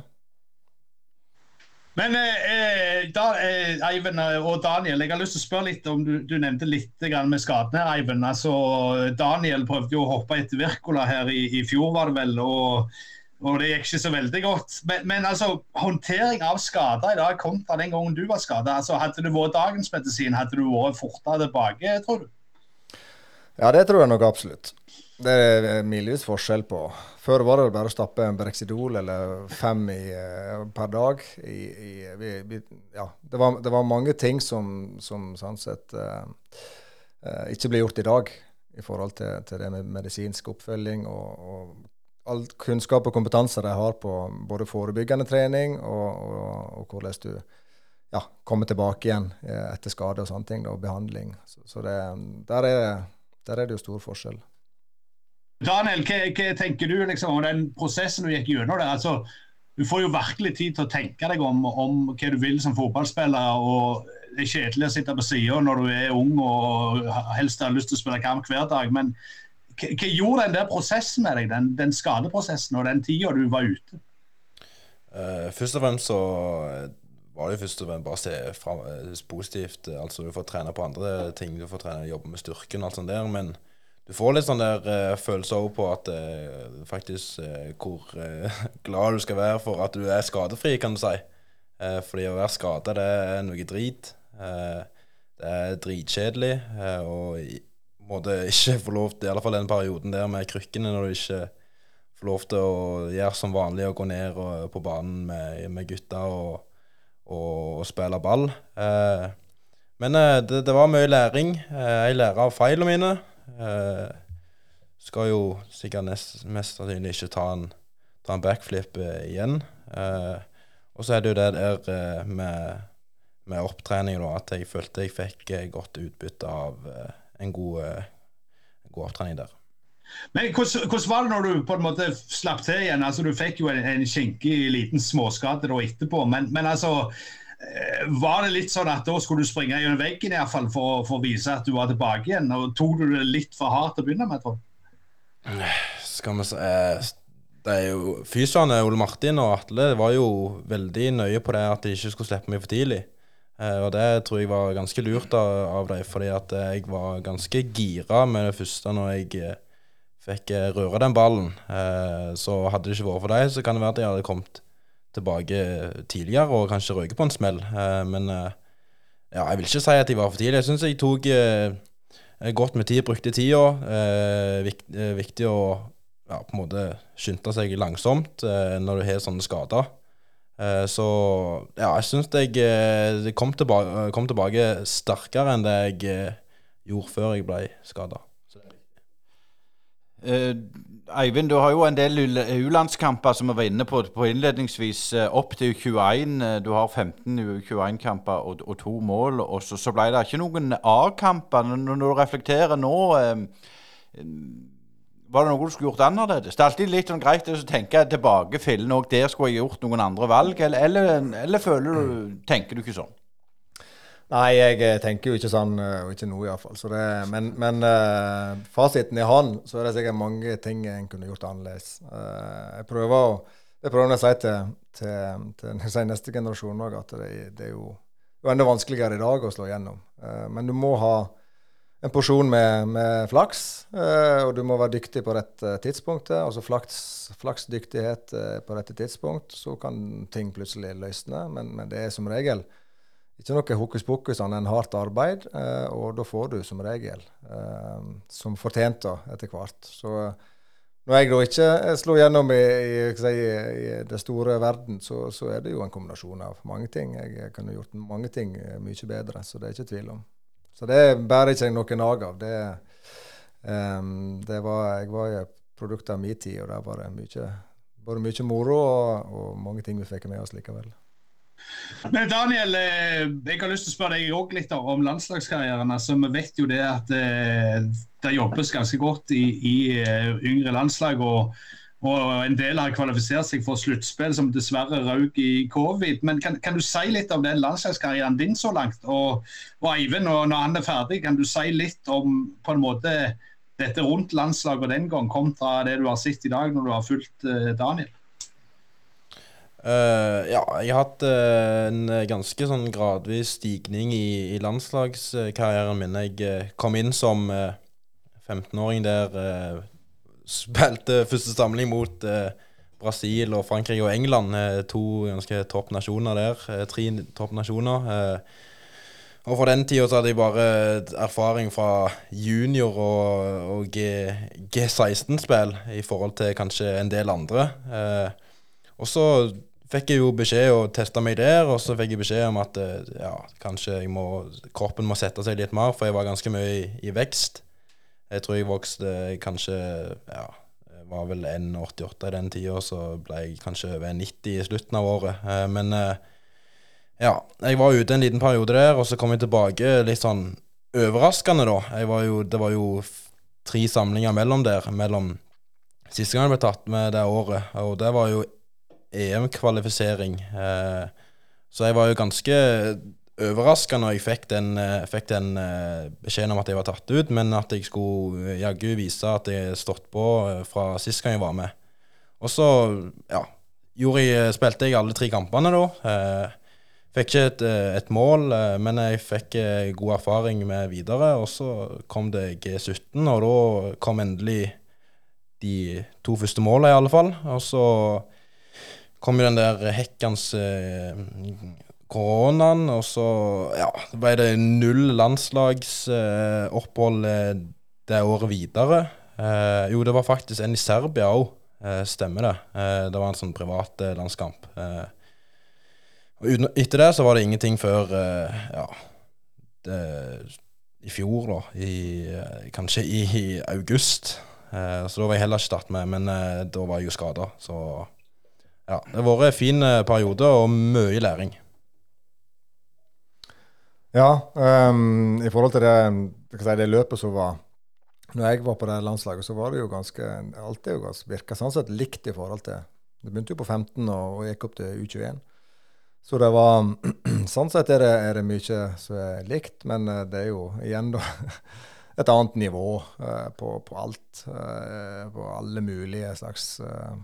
Men eh, da, eh, Eivind og Daniel, jeg har lyst til å spørre litt om Du, du nevnte litt med skadene. Eivind. Altså, Daniel prøvde jo å hoppe etter Wirkola her i, i, fjor, var det vel. og, og det gikk ikke så veldig godt. Men, men altså, håndtering av skader i dag kontra den gangen du var skada. Altså, hadde du vært dagens medisin, hadde du vært fortere tilbake, tror du? Ja, det tror jeg nok absolutt. Det er milevis forskjell på. Før var det bare å stappe en Brexidol eller fem i, uh, per dag. I, i, vi, ja, det, var, det, var, mange ting som, som sånn sett uh, ikke blir gjort i dag i forhold til, til det med medisinsk oppfølging og, og, all kunnskap og kompetanse de har på både forebyggende trening og, og, og hvordan du ja, kommer tilbake igjen etter skade og sånne ting, og behandling. Så, så det, der, er, der er det jo stor forskjell. Daniel, hva, hva, tenker du liksom, om den prosessen du gikk gjennom der? Altså, du får jo virkelig tid til å tenke deg om, om hva du vil som fotballspiller. og Det er kjedelig å sitte på sida når du er ung og helst har lyst til å spille kamp hver dag. Men hva, hva gjorde den der prosessen med deg, den, den skadeprosessen og den tida du var ute? Uh, først og fremst så var det først og fremst bare å se frem, positivt. altså Du får trene på andre ting, du får trene, jobbe med styrken og alt sånt der. men du får litt sånn der uh, følelse òg på at uh, faktisk uh, hvor glad du skal være for at du er skadefri, kan du si. fordi å være skada, det er noe drit. det er dritkjedelig. og i måte ikke få lov til, i alle fall den perioden der med krykkene, når du ikke får lov til å gjøre som vanlig og gå ned og, på banen med, med gutta og, og, og, spille ball. men det, det, var mye læring. jeg lærer av feilene mine. Uh, skal jo sikkert nest, mest sannsynlig ikke ta en, ta en backflip igjen. Og så er det jo det der med, med opptrening, da, at jeg følte jeg fikk godt utbytte av en god, god opptrening der. Men hvordan, var det når du på en måte slapp til igjen? Altså, du fikk jo en, en skinkig liten småskade da etterpå, men, men altså Eh, var det litt sånn at da skulle du springe gjennom veggen i hvert fall for, for, å vise at du var tilbake igjen? og Tok du det litt for hardt å begynne med? tror Skal vi se eh, det er jo Fysene, Ole Martin og Atle, var jo veldig nøye på det at de ikke skulle slippe meg for tidlig. Eh, og det tror jeg var ganske lurt av, av dem, fordi at jeg var ganske gira med det første når jeg fikk røre den ballen. Så hadde det ikke vært for dem, så kan det være at jeg hadde kommet tilbake tidligere og kanskje røket på en smell. Eh, men eh, ja, jeg vil ikke si at de var for tidlig. Jeg syns jeg tok eh, godt med tid, brukte tida. Vikt, viktig å ja, på en måte skynde seg langsomt når du har sånne skader. Så ja, jeg syns jeg kom tilbake, kom tilbake sterkere enn det jeg gjorde før jeg ble skada. Eivind, du har jo en del U-landskamper som vi var inne på, på innledningsvis. Eh, opp til 21. Eh, du har 15 U21-kamper og, og, to mål. Og så, så ble det ikke noen A-kamper. Når du reflekterer nå eh, Var det noe du skulle gjort annerledes? Det er alltid litt sånn greit å tenke tilbake. Fillen òg der skulle jeg gjort noen andre valg. Eller, eller, eller føler du, tenker du ikke sånn? Nei, jeg eh, tenker jo ikke sånn, eh, og ikke nå iallfall. Så men men uh, fasiten i hånd, så er det sikkert mange ting en kunne gjort annerledes. Uh, jeg prøver å det prøver å si til, til, til, neste generasjon òg, at det, det, er jo det er enda vanskeligere i dag å slå igjennom. Uh, men du må ha en porsjon med, med flaks. Og du må være dyktig på rett tidspunkt. Altså flaks, flaksdyktighet på rett tidspunkt. Så kan ting plutselig løsne. Men, men det er som regel ikke noe hokus pokus annet enn hardt arbeid. Eh, og da får du som regel eh, som fortjent da, etter hvert. Så når jeg da ikke slo gjennom i, i, i det store verden, så, så, er det jo en kombinasjon av mange ting. Jeg kunne gjort mange ting mye bedre, så det er ikke tvil om. Så det bærer ikke jeg noe nag av. Det, um, det var, jeg var et produkt av min tid, og der var det mye, både mye moro og, og mange ting vi fikk med oss likevel. Men Daniel, eh, jeg har lyst til å spørre deg også litt om landslagskarrieren. Altså, vi vet jo det at eh, det jobbes ganske godt i, i eh, yngre landslag. og og en del har kvalifisert seg for sluttspill, som dessverre røk i covid. Men kan, kan, du si litt om den landslagskarrieren din så langt? Og, og Eivind, når han er ferdig, kan du si litt om på en måte dette rundt landslaget den gang, kontra det du har sett i dag når du har fulgt Daniel? Uh, ja, jeg har hatt uh, en ganske sånn gradvis stigning i, i landslagskarrieren min. Jeg kom inn som 15-åring der spilte første samling mot Brasil og Frankrike og England. To ganske topp nasjoner der. Tre topp nasjoner. Og fra den tida hadde jeg bare erfaring fra junior- og, og G16-spill i forhold til kanskje en del andre. Uh, og så fikk jeg jo beskjed og testa meg der, og så fikk jeg beskjed om at eh, ja, kanskje må, kroppen må sette seg litt mer, for jeg var ganske mye i, i vekst. Jeg tror jeg vokste kanskje ja, var vel 1,88 i den tida, så ble jeg kanskje over 90 i slutten av året. Eh, men eh, ja, jeg var ute en liten periode der, og så kom jeg tilbake litt sånn overraskende, da. Var jo, det var jo tre samlinger mellom der, mellom siste gang jeg ble tatt med det året, og det var jo EM-kvalifisering. Eh, så jeg var jo ganske overraska når jeg fikk den, eh, fikk den uh, beskjeden om at jeg var tatt ut, men at jeg skulle jaggu vise at jeg stått på fra sist gang jeg var med. Og så ja, jeg, spilte jeg alle tre kampene da. fikk ikke et, et mål, men jeg fikk god erfaring med videre. Og så kom det G17, og da kom endelig de to første målene, i alle fall. Og så kom jo den der hekkans koronaen, og så ja, ble det null landslagsopphold eh, det året videre. Eh, jo, det var faktisk en i Serbia òg, eh, stemmer det. Eh, det var en sånn privat eh, landskamp. Eh, og etter det så var det ingenting før ja, det, i fjor, da. I, kanskje i august. så da var jeg heller ikke tatt med, men da var jeg jo skada. Så ja, det har vært en fin periode og mye læring. Ja, um, i forhold til det, si, det, løpet som var Når jeg var på det landslaget, så var det jo ganske Alt er jo ganske, virka sånn sett likt i forhold til Det begynte jo på 15 og, og gikk opp til U21. Så det var Sånn sett er det, er det mye som er likt, men eh, det er jo igjen, da et annet nivå uh, på, på, alt. Uh, på alle mulige slags uh,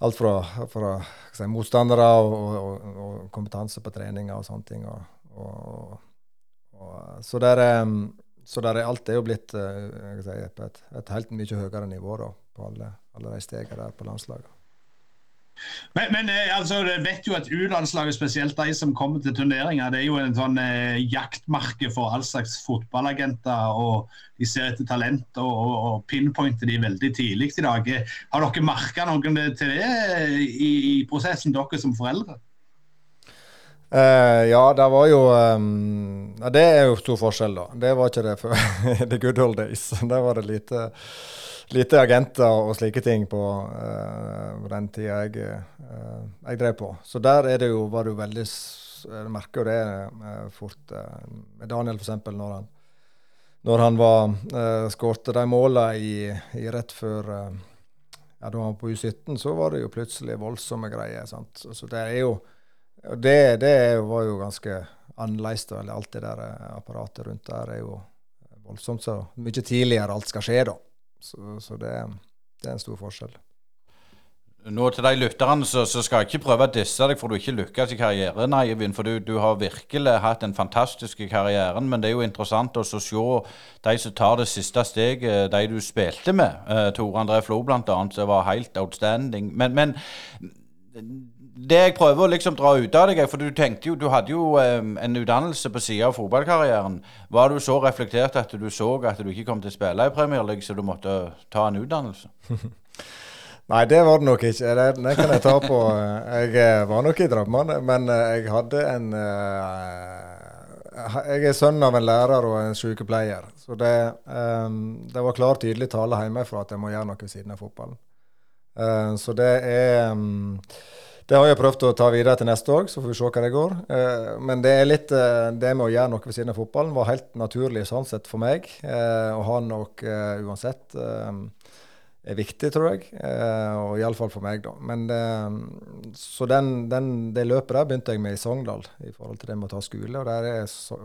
Alt fra, fra si, motstandere og, og, og, kompetanse på treninger og sånne ting. Og, så, der, så der er alt er jo blitt eh, si, på et, et, helt mye høyere nivå da, på alle, alle de stegene der på landslaget. Men, men eh, altså, jeg vet jo at U-landslaget, spesielt de som kommer til turneringer, det er jo en sånn eh, jaktmarke for all slags fotballagenter. og De ser etter talent og, og, og pinpointer de veldig tidlig i dag. Har dere merka noen til det i, i prosessen, dere som foreldre? Uh, ja, det var jo um, ja, Det er jo stor forskjell, da. Det var ikke det før the good old days. Der var det lite, lite agenter og slike ting på uh, den tida jeg, uh, jeg, drev på. Så der er det jo, var det jo veldig Jeg merker jo det fort med Daniel, f.eks. Når han, når han var uh, skårte de måla i, i, rett før ja, Da han var på U17, så var det jo plutselig voldsomme greier. sant? Så det er jo det, det, var jo ganske annerledes. Eller alt det der eh, apparatet rundt der er jo voldsomt. Så mye tidligere alt skal skje, da. Så, så det, det, er en stor forskjell. Nå til de lytterne så, så skal jeg ikke prøve å disse deg for du ikke lykkes i karrieren, Eivind. For du, du, har virkelig hatt en fantastisk karriere. Men det er jo interessant å se de som tar det siste steget, de du spilte med. Uh, Tore André Flo bl.a., som var helt outstanding. Men, men, det jeg prøver å liksom dra ut av deg, for du tenkte jo, du hadde jo um, en utdannelse på sida av fotballkarrieren. Var du så reflektert at du så at du ikke kom til å spille i Premier League, så du måtte ta en utdannelse? Nei, det var det nok ikke. Det, det kan jeg ta på. Jeg eh, var nok i drømmene, men eh, jeg hadde en uh, Jeg er sønn av en lærer og en sykepleier. Så det, det var klar, tydelig tale hjemmefra at jeg må gjøre noe ved siden av fotballen. Så det er Det har jeg prøvd å ta videre til neste år, så får vi se hva det går. Men det er litt Det med å gjøre noe ved siden av fotballen var helt naturlig sånn sett for meg. Å ha noe uansett er viktig, tror jeg. Eh, og iallfall for meg, da. Men det, Så den, den, det løpet der begynte jeg med i Sogndal, i forhold til det med å ta skole. Og der er så,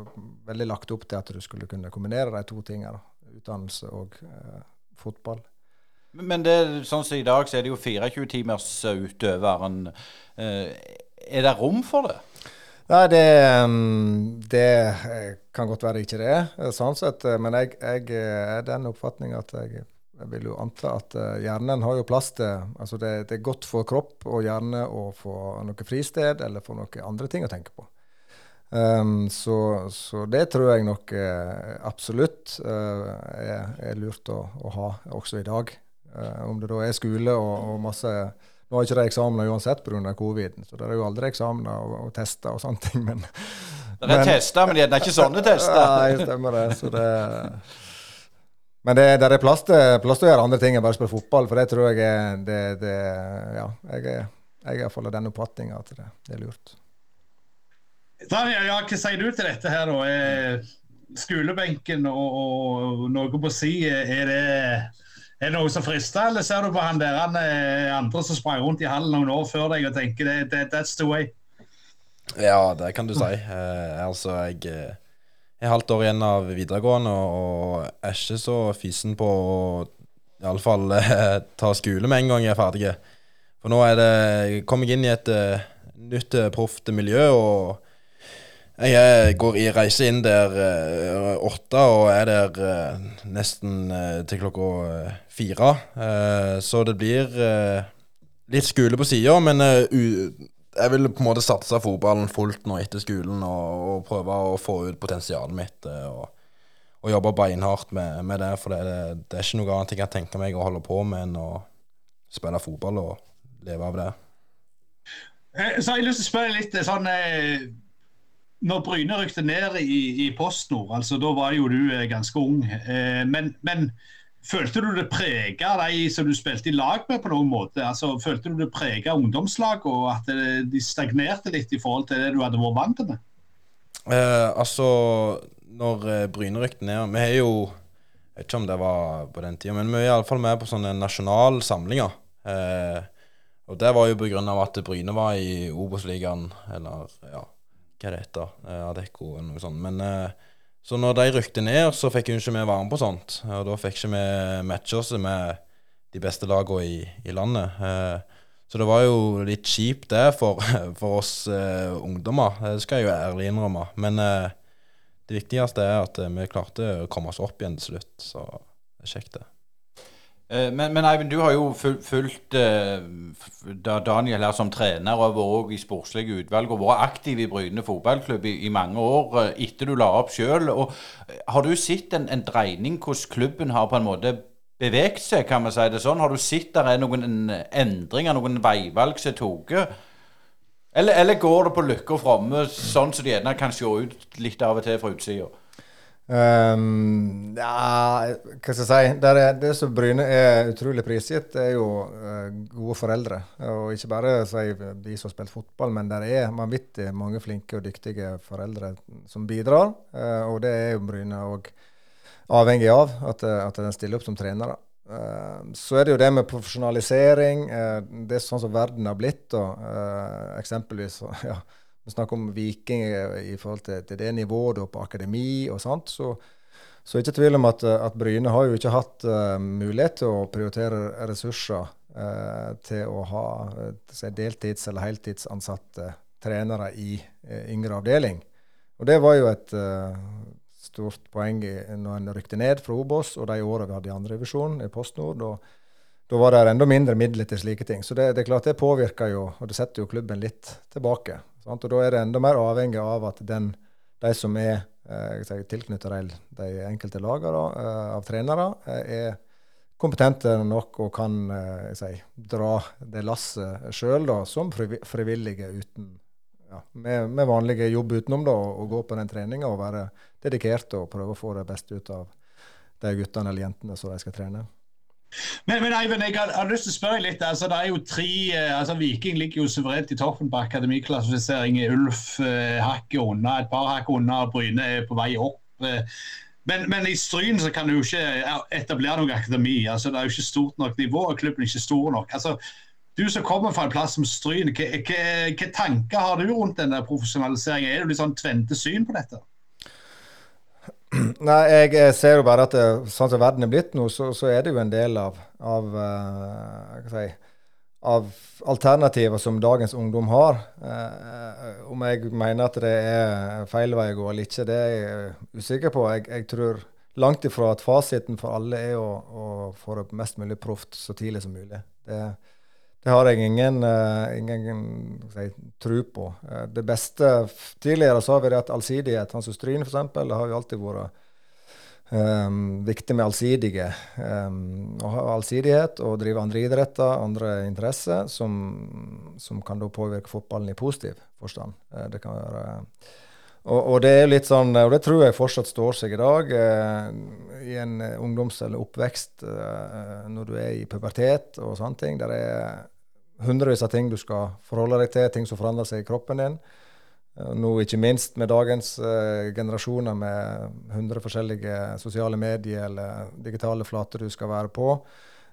veldig lagt opp til at du skulle kunne kombinere de to tingene. Utdannelse og eh, fotball. Men det, sånn som i dag, så er det jo 24-timers utøveren. er det rom for det? Nei, det, det, kan godt være ikke det sånn sett. Men jeg, jeg er den oppfatning at jeg jeg vil jo anta at hjernen har jo plass til altså det, det, er godt for kropp og hjerne å få noe fristed eller få noen andre ting å tenke på. Um, så, så, det tror jeg nok absolutt er, er, lurt å, å, ha også i dag. Om det da er skole og, og masse Nå har ikke de eksamener uansett pga. covid, så det er jo aldri eksamener og, og tester og sånne ting. Men, det er men, tester, men det er ikke sånne tester. Nei, stemmer det. Så det men det, det er plass til, plass til, å gjøre andre ting enn bare spille fotball, for det tror jeg er det, det, Ja, jeg er, jeg er iallfall av den oppfatninga at det, det, er lurt. Daniel, ja, hva sier du til dette her, da? Er skolebenken og, og noe på si, er det, er det noe som frister, eller ser du på han der han andre som sprang rundt i hallen noen år før deg og tenker det, that's the way? Ja, det kan du si. Eh, altså, jeg er halvt år igjen av videregående og er ikke så fysen på å iallfall eh, ta skole med en gang jeg er ferdig. For nå er det, kommer jeg inn i et uh, nytt proft miljø, og jeg går i reise inn der uh, åtte og er der uh, nesten til klokka fire. så det blir litt skole på sida, men jeg vil på en måte satse fotballen fullt nå etter skolen og, og prøve å få ut potensialet mitt. Eh, og, og jobbe beinhardt med, med, det. For det, det, er ikke noe annet jeg kan tenke meg å holde på med enn å spille fotball og leve av det. Så så har jeg lyst til å spørre litt sånn eh, Når Bryne rykte ned i, i PostNord, altså da var jo du ganske ung. Men, men Følte du det prega de som du spilte i lag med på noen måte? Altså, følte du det prega ungdomslag, og at de stagnerte litt i forhold til det du hadde vært vant med? Eh, altså, når eh, Bryne rykte ned Vi har jo Jeg vet ikke om det var på den tida, men vi er iallfall med på sånne nasjonale samlinger. Eh, og det var jo av at Bryne var i Obos-ligaen, eller ja, hva det heter, eh, Adecco eller noe sånt. Men eh, så når de rykte ned, så fikk hun ikke vi være med på sånt. Og da fikk ikke vi matche oss med de beste lagene i, i landet. Eh, så det var jo litt kjipt det for, for oss ungdommer, det skal jeg jo ærlig innrømme. Men det viktigste er at vi klarte å komme oss opp igjen til slutt. Så det er kjekt, det. Eh, men, men, Eivind, du har jo fulgt da Daniel her som trener og vært i sportslige utvalg og vært aktiv i Bryne fotballklubb i, i mange år uh, etter du la opp sjøl. Har du sett en, en, dreining hvordan klubben har på en måte beveget seg, kan vi si det sånn? Har du sett der er noen endringer, noen veivalg som er tatt? Eller, eller, går det på lykke og fromme, sånn som de gjerne kan se ut litt av og til fra utsida? Um, ja, hva skal jeg si? Det, er, det som Bryne er utrolig prisgitt, er jo uh, gode foreldre. Og ikke bare si, de som har spilt fotball, men det er vanvittig mange flinke og dyktige foreldre som bidrar. Uh, og det er jo Bryne òg avhengig av, at, at den stiller opp som trenere. Uh, så er det jo det med profesjonalisering. det er sånn som verden har blitt. Og, eksempelvis ja, vi snakker om vikinger i forhold til, til det nivået på akademi og sånt, så, så er det ikke tvil om at, at Bryne har jo ikke hatt uh, mulighet til å prioritere ressurser uh, til å ha eh, deltids- eller heltidsansatte trenere i yngre avdeling. Og det var jo et uh, stort poeng i, når en rykte ned fra Obos, og de årene vi hadde i andre divisjon i PostNord. og da var det enda mindre midler til slike ting. Så det, det er klart det påvirker jo, og det setter jo klubben litt tilbake. Sant? Og da er det enda mer avhengig av at den, de som er eh, tilknyttet de enkelte lagene eh, av trenere, eh, er kompetente nok og kan eh, si, dra det lasset sjøl som frivillige uten ja, med, med, vanlige jobb utenom da, og, gå på den treninga og være dedikerte og prøve å få det beste ut av de guttene eller jentene som de skal trene. Men, men Eivind, jeg har, lyst til å spørre litt. altså det er jo tre, eh, altså Viking ligger jo suverent i toppen på akademiklassifisering. Ulf eh, hakket unna, et par hakk unna. Bryne er på vei opp. Eh. Men, men, i Stryn så kan du jo ikke etablere noe akademi. altså Det er jo ikke stort nok nivå, og klubben er ikke stor nok. altså du som kommer fra en plass som Stryn, hvilke tanker har du rundt denne profesjonaliseringen? Er det litt sånn tvente syn på dette? Nei, jeg ser jo bare at det, sånn som verden er blitt nå, så, så, er det jo en del av, av, uh, si, av alternativer som dagens ungdom har. Uh, om jeg mener at det er feil vei å gå eller ikke, det er jeg usikker på. Jeg, jeg tror langt ifra at fasiten for alle er å, å få det mest mulig proft så tidlig som mulig. Det, det har jeg ingen, uh, ingen jeg, tro på. Uh, det beste Tidligere så har vi at allsidighet. Hans Stryn f.eks. Det har jo alltid vært um, viktig med allsidige. Um, å ha allsidighet og drive andre idretter, andre interesser, som, som kan da påvirke fotballen i positiv forstand. Uh, det kan være og, og, det er litt sånn, og det tror jeg fortsatt står seg i dag. I en ungdoms- eller oppvekst, når du er i pubertet og sånne ting. der er hundrevis av ting du skal forholde deg til, ting som forandrer seg i kroppen din. Eh, nå ikke minst med dagens eh, generasjoner med 100 forskjellige sosiale medier eller digitale flater du skal være på.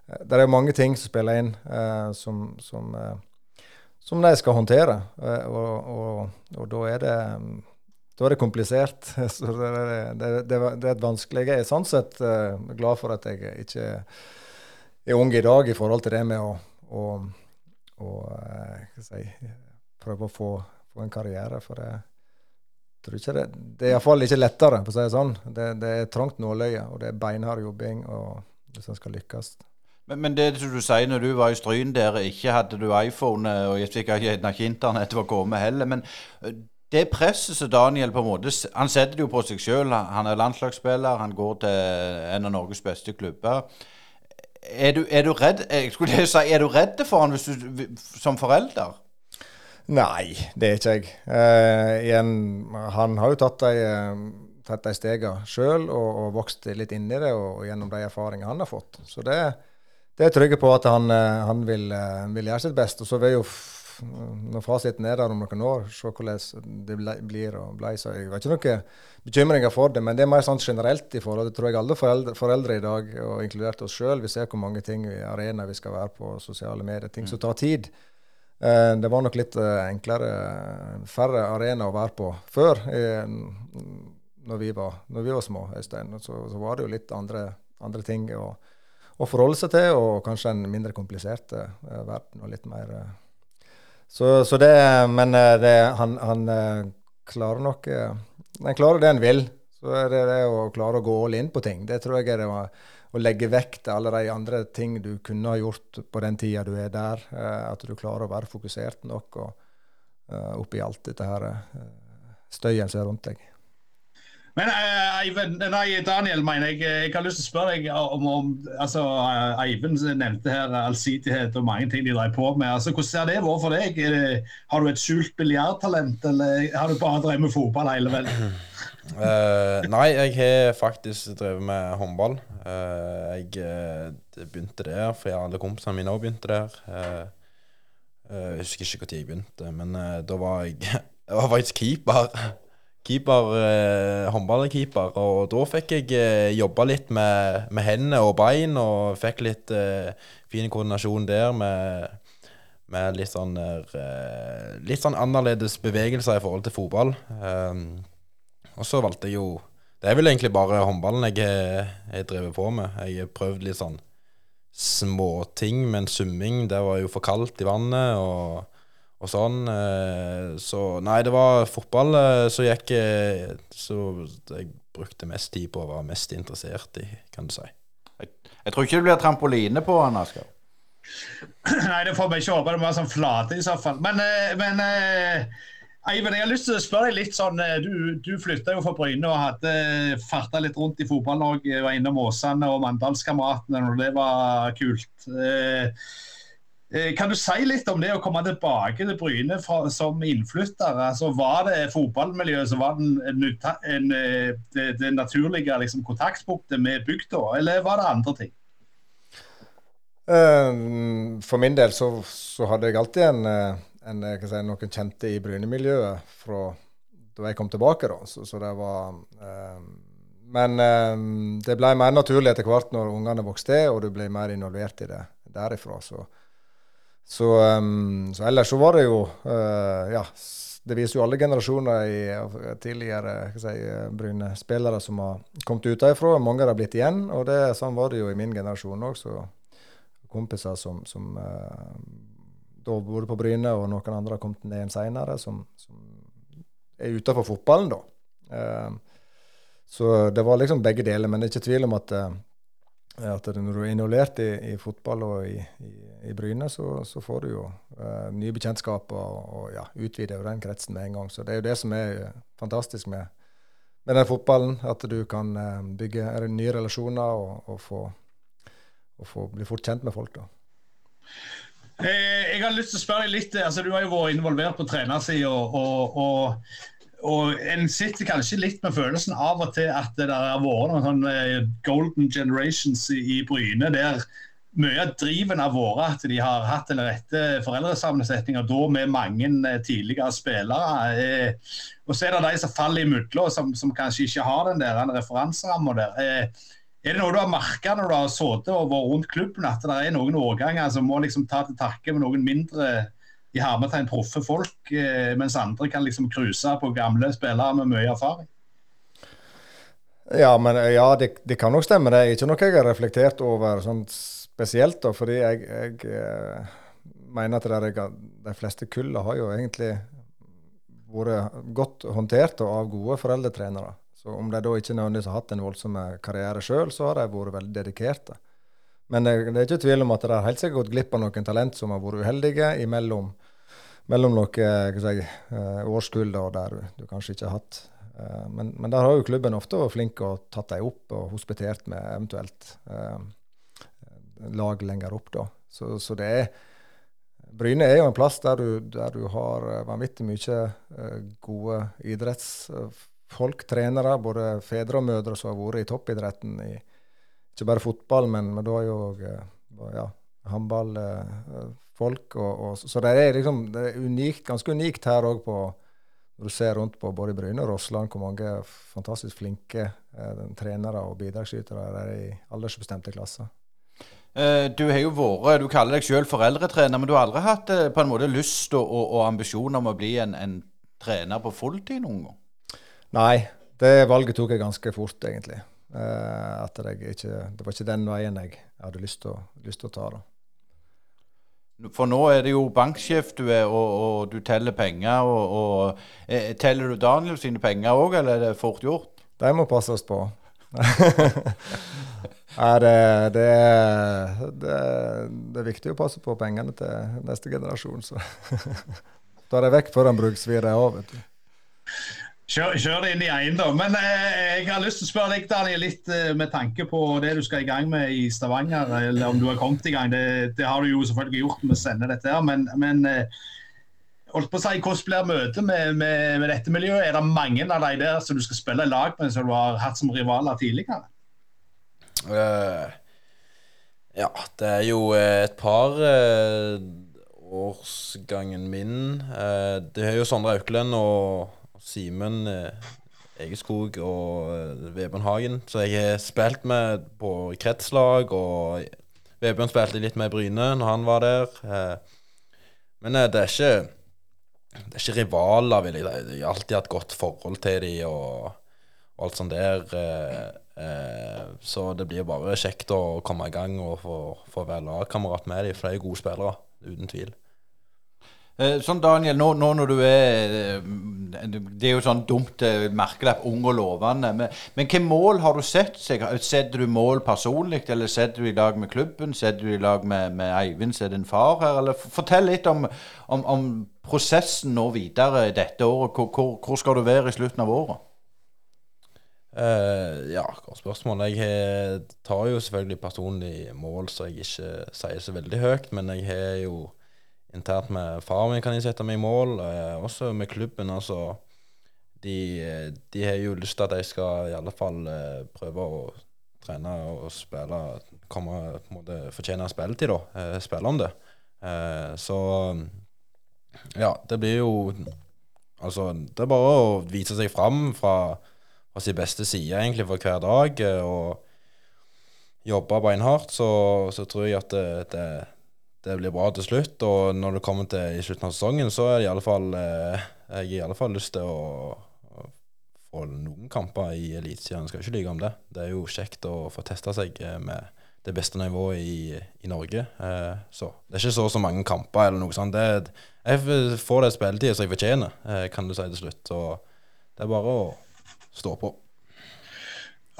Uh, det er mange ting som spiller inn, eh, som, som, som, de skal håndtere. Og, og, og, da er det da er det komplisert. Så det, det, det, det er et vanskelig Jeg er sånn sett glad for at jeg ikke er ung i dag i forhold til det med å, å og eh, si, prøve å få, få, en karriere. For det, tror ikke det, det er iallfall ikke lettere, for å si det sånn. Det, det er trangt nåløye, og det er beinhard jobbing og hvis en skal lykkes. Men, men, det du sier når du var i Stryn der, ikke hadde du iPhone, eh, og jeg fikk ikke, ikke internett var kommet heller. men eh, det presset som Daniel på en måte Han setter det jo på seg sjøl. Han er landslagsspiller, han går til en av Norges beste klubber. Er du, er du redd jeg skulle si, er du redd for han du, som forelder? Nei, det er ikke jeg. Eh, igjen, han har jo tatt de, uh, tatt de stegene sjøl og, og, vokst litt inn i det og, og, gjennom de erfaringene han har fått. Så det, det er jeg trygg på at han, uh, han vil, vil, gjøre sitt best. Og så vil jo når fasiten er der om noen år, se hvordan det blir og blei. Så jeg har ikke noen bekymringer for det, men det er mer sånn generelt i forhold Det tror jeg alle foreldre, foreldre i dag, og inkludert oss sjøl. Vi ser hvor mange ting i arenaer vi skal være på, sosiale medier, ting som tar tid. Eh, det var nok litt eh, enklere, færre arenaer å være på før. Når vi var, når vi var små, Øystein. Så, så, var det jo litt andre, andre ting å, å, forholde seg til, og kanskje en mindre komplisert verden og litt mer så, så det Men eh, det, han, han, eh, klarer nok eh, Han klarer det han vil. Så er det det å klare å gå all in på ting. Det tror jeg er det å legge vekk til alle de andre ting du kunne ha gjort på den tida du er der. At du klarer å være fokusert nok og, oppi alt dette her støyen som er rundt deg. Men Eivind, nei, Daniel, mener jeg, jeg har lyst til å spørre deg om, om altså, Eivind nevnte her allsidighet og mange ting de drev på med. altså Hvordan ser det vært for deg? Det, har du et skjult biljardtalent, eller har du bare drevet med fotball hele veien? Uh, nei, jeg har faktisk drevet med håndball. Uh, jeg uh, begynte der fordi alle kompisene mine òg begynte der. jeg husker ikke når jeg begynte, men da var jeg, jeg var faktisk keeper keeper, eh, håndballkeeper. Og da fikk jeg eh, jobba litt med, med hendene og bein, og fikk litt eh, fin koordinasjon der med, med litt sånn eh, Litt sånn annerledes bevegelser i forhold til fotball. Um, og så valgte jeg jo Det er vel egentlig bare håndballen jeg har drevet på med. Jeg har prøvd litt sånn småting, men summing Det var jo for kaldt i vannet og, og sånn. Eh, så nei, det var fotball eh, som gikk eh, Så jeg brukte mest tid på å være mest interessert i, kan du si. Jeg, jeg tror ikke det blir trampoline på han, Asker. Nei, det får vi ikke håpe. Det må være sånn flate i så fall. Men, eh, men eh, Eivind, jeg har lyst til å spørre deg litt sånn eh, Du, du flytta jo fra Bryne og hadde farta litt rundt i Fotball-Norge. Var innom Åsane og Mandalskameratene når det var kult. Kan du si litt om det å komme tilbake til Bryne fra, som innflytter? Altså, var det fotballmiljøet som var en, det, det, naturlige liksom, kontaktpunktet med bygda, eller var det andre ting? For min del så, så hadde jeg alltid en en, si, noen kjente i Bryne-miljøet fra da jeg kom tilbake. da, så, så det var um, Men um, det ble mer naturlig etter hvert når ungene vokste, og du ble mer involvert i det derifra. Så, så, um, så ellers så var det jo uh, Ja, det viser jo alle generasjoner i tidligere si, brune spillere som har kommet utenfra. Mange har blitt igjen, og det, sånn var det jo i min generasjon òg. Kompiser som, som uh, da bodde på Bryne og noen andre har kommet ned igjen seinere, som, som, er utenfor fotballen, da. Uh, så det var liksom begge deler. Men det er ikke tvil om at, at når du er involvert i, i fotball og i, i, i Bryne, så, så, får du jo uh, nye bekjentskaper og, og ja, utvider den kretsen med en gang. Så det er jo det som er fantastisk med, med den fotballen. At du kan bygge nye relasjoner og, og, få, og få bli fort kjent med folk. da. Eh, jeg har lyst til å spørre deg litt, altså Du har jo vært involvert på trenersida. Og, og, og, en sitter kanskje litt med følelsen av og til at det har vært noen sånn eh, golden generations i Bryne. der mye av driven har vært at de har hatt den rette foreldresammensetninga da med mange eh, tidligere spillere. og så er det de som faller imellom, som, som kanskje ikke har den der referanseramma der. Er det noe du har merka når du har sittet og vært rundt klubben, at det er noen årganger som må liksom ta til takke med noen mindre i hermetegn proffe folk, eh, mens andre kan liksom cruise på gamle spillere med mye erfaring? Ja, men ja, det, det, kan nok stemme. Det er ikke noe jeg har reflektert over sånn spesielt. Da, fordi jeg, jeg eh, mener at jeg, de fleste kullene har jo egentlig vært godt håndtert av gode foreldretrenere. Så om de da ikke nødvendigvis har hatt en voldsom karriere sjøl, så har de vært veldig dedikerte. Men det, det, er ikke tvil om at det har helt sikkert gått glipp av noen talent som har vært uheldige imellom mellom noen si, eh, årskull der du, kanskje ikke har hatt. Eh, men, men, der har jo klubben ofte vært flink og tatt dem opp og hospitert med eventuelt eh, lag lenger opp. da. Så, så, det er Bryne er jo en plass der du, der du har vanvittig mye gode idrettsfolk trenere, både fedre og mødre, som har vært i toppidretten. I, ikke bare fotball, men, men da er jo eh, ja, håndballfolk. Og, så det er liksom det er unikt, ganske unikt her òg når du ser rundt på både Bryne og Rossland, hvor mange fantastisk flinke eh, trenere og bidragsytere det er i aldersbestemte klasser. Eh, du har jo vært, du kaller deg selv foreldretrener, men du har aldri hatt eh, på en måte lyst og, og, og ambisjon om å bli en, en trener på fulltid noen gang? Nei, det valget tok jeg ganske fort, egentlig. Uh, at ikke, det var ikke den veien jeg hadde lyst til, å ta. da. For nå er det jo banksjef du er, og, og du teller penger. Og, og eh, Teller du Daniel sine penger òg, eller er det fort gjort? De må passes på. Nei, det, det, det, det, er viktig å passe på pengene til neste generasjon, så tar jeg vekk før de bruker av. vet du. Kjør, kjør, det inn i eiendom. Men eh, jeg har lyst til å spørre deg, Daniel, litt eh, med tanke på det du skal i gang med i Stavanger. Eller om du har kommet i gang. Det, det har du jo selvfølgelig gjort med å sende dette her. Men, men eh, holdt på å si, hvordan blir møtet med, med, med, dette miljøet? Er det mange av de der som du skal spille i lag med, som du har hatt som rivaler tidligere? Uh, ja, det er jo et par uh, årsgangen min. Uh, det er jo Sondre Auklend og Simen eh, Egeskog og eh, Vebjørn Hagen. Så jeg har spilt med på kretslag, og Vebjørn spilte litt med Bryne når han var der. Eh, men det er ikke det er ikke rivaler, vil jeg Jeg har alltid hatt godt forhold til dem og, og alt sånt der. Så det blir bare kjekt å komme i gang og få, få være lagkamerat med dem, for de er gode spillere, uten tvil. Sånn Daniel, nå, nå, når du er eh, Det er jo sånn dumt eh, merkelapp, ung og lovende. Men, men hvilke mål har du sett? Setter du mål personlig, eller setter du i lag med klubben? Setter du i lag med, med Eivind, som er din far her? Eller Fortell litt om, om, om prosessen nå videre dette året. Hvor, hvor, hvor, skal du være i slutten av året? Uh, ja, godt spørsmål. Jeg tar jo selvfølgelig personlig mål, så jeg ikke sier så veldig høyt. Men jeg har jo internt med faren min kan jeg sette meg i mål. Eh, også med klubben. altså de, de, har jo lyst til at jeg skal i alle fall eh, prøve å trene og spille komme på en måte fortjene spilletid, da. Eh, spille om det. Eh, så ja, det blir jo Altså, det er bare å vise seg fram fra, fra sin beste side egentlig for hver dag. Eh, og jobbe beinhardt, så, så tror jeg at det, det det blir bra til slutt. Og når det kommer til i slutten av sesongen, så er det i alle fall eh, jeg har i alle fall lyst til å, å få noen kamper i Eliteserien. Skal ikke lyve om det. Det er jo kjekt å få testa seg eh, med det beste nivået i, i Norge. Eh, så det er ikke så så mange kamper eller noe sånt. Det, jeg får det spilletid som jeg fortjener, eh, kan du si til slutt. Så det er bare å stå på.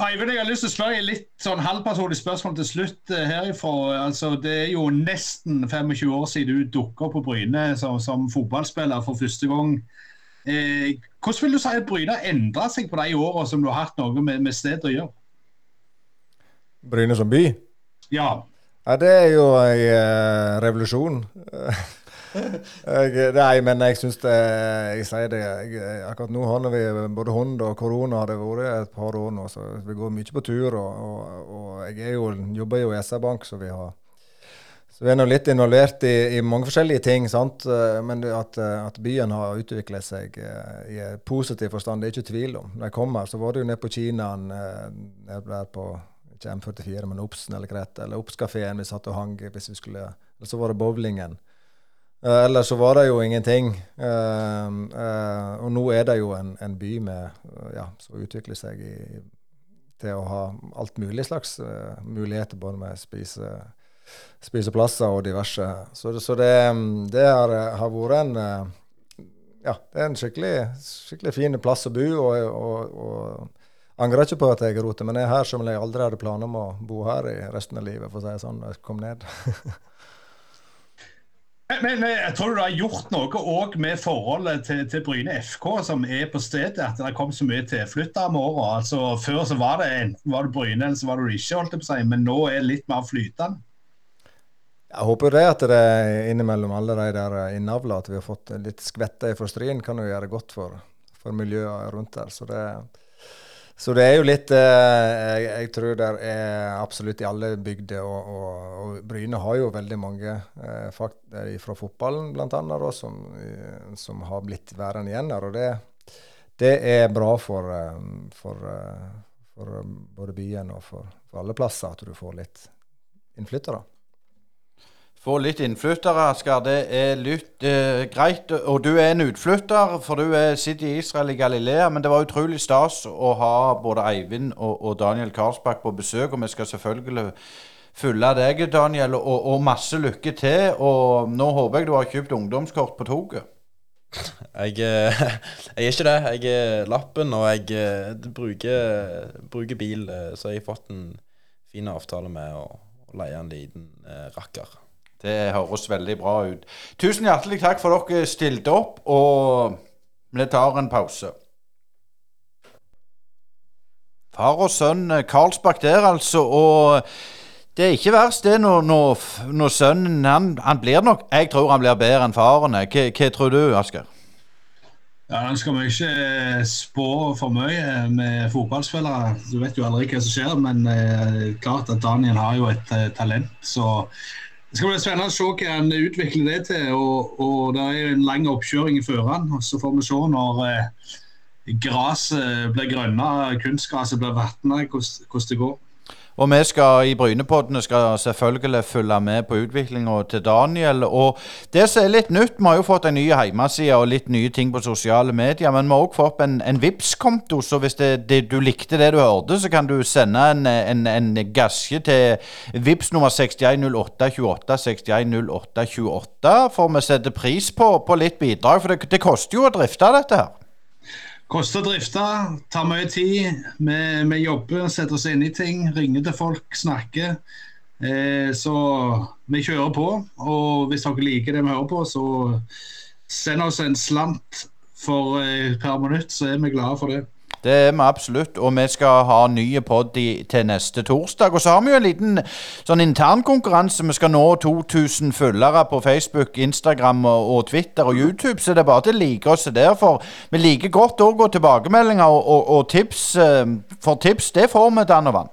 Eivind, jeg har lyst til å spørre litt sånn halvpersonlig spørsmål til slutt uh, herifra. Altså, det er jo nesten 25 år siden du dukka på Bryne som, som, fotballspiller for første gang. Eh, hvordan vil du si at Bryne har endra seg på de åra som du har hatt noe med, med stedet å gjøre? Bryne som by? Ja. ja det er jo en eh, revolusjon. nei, men jeg syns det Jeg sier det. Jeg, akkurat nå har vi både hund og korona har det vært et par år nå, så vi går mye på tur. Og, og, og jeg jo, jobber jo i SR-Bank, så vi har så vi er nå litt involvert i, i, mange forskjellige ting. sant? Men at, at byen har utviklet seg eh, i positiv forstand, det er ikke tvil om. Når jeg kom her, så var det jo nede på Kinaen, jeg der på ikke M44, men Obsen eller Krett, eller Obskafeen vi satt og hang hvis vi skulle Eller så var det bowlingen. Uh, ellers så var det jo ingenting. Uh, uh, og nå er det jo en, en by med, ja, som utvikler seg i, til å ha alt mulig slags muligheter, både med spise, spiseplasser og diverse. Så, så det, det har, har, vært en ja, det er en skikkelig, skikkelig fin plass å bo. og, og, og angrer ikke på at jeg roter, men jeg er her som jeg aldri hadde planer om å bo her i resten av livet, for å si det sånn, når jeg kom ned. Men, men, jeg tror du har gjort noe òg med forholdet til, til, Bryne FK, som er på stedet. At det kom så mye tilflyttere med åra. Altså, før så var det enten var det Bryne eller så var det ikke, holdt jeg på å si. Men nå er det litt mer flytende. Jeg håper det at det er innimellom alle de der innavla at vi har fått litt skvetter fra Stryn, kan jo gjøre godt for, for miljøet rundt der. Så det er så det er jo litt eh, jeg, tror det er absolutt i alle bygder. Og, og, og, Bryne har jo veldig mange eh, fakt, fra fotballen bl.a. Som, eh, som har blitt værende igjen her. Og det, det er bra for, eh, for, eh, for, både byen og for, for alle plasser at du får litt innflyttere. Få litt innflyttere, Asker. Det er litt eh, greit. Og du er en utflytter, for du er, sitter i Israel i Galilea. Men det var utrolig stas å ha både Eivind og, og Daniel Karlsbakk på besøk. Og vi skal selvfølgelig følge deg, Daniel, og, og, masse lykke til. Og nå håper jeg du har kjøpt ungdomskort på toget. Jeg, eh, jeg, er ikke det. Jeg er lappen, og jeg eh, bruker, bruker bil. Eh, så jeg har fått en fin avtale med å, å leie en liten rakker. Det høres veldig bra ut. Tusen hjertelig takk for dere stilte opp, og vi tar en pause. Far og sønn eh, Karlsbakk der, altså. Og det er ikke verst det når, når, når sønnen han, han, blir nok Jeg tror han blir bedre enn faren. Hva, hva tror du, Asker? Ja, Nå skal vi ikke eh, spå for mye med fotballspillere. Du vet jo aldri hva som skjer, men eh, klart at Daniel har jo et eh, talent. Så det skal bli spennende å se hva han utvikler det til. og, og Det er en lang oppkjøring i føreren. Så får vi se når eh, gresset blir grønnere, kunstgresset blir vatna, hvordan det går. Og vi skal i Brynepoddene skal selvfølgelig følge med på utviklinga til Daniel. Og det som er litt nytt, vi har jo fått en ny hjemmeside og litt nye ting på sosiale medier. Men vi har òg fått en, en Vipps-konto, så hvis det, det, du likte det du hørte, så kan du sende en, en, en gasje til Vipps nummer 610828 610828. For vi setter pris på, på litt bidrag, for det, det koster jo å drifte dette her. Koster å drifte, tar mye tid. Vi, vi, jobber, setter oss inn i ting, ringer til folk, snakker. Eh, så vi kjører på. Og hvis dere liker det vi hører på, så send oss en slant for eh, per minutt, så er vi glade for det. Det er vi absolutt, og vi skal ha nye pod til neste torsdag. Og så har vi jo en liten sånn internkonkurranse. Vi skal nå 2000 følgere på Facebook, Instagram og, Twitter og YouTube, så det er bare til å like oss der. For vi liker godt òg å tilbakemeldinger og, og, og, tips. Eh, for tips, det får vi, Danovan.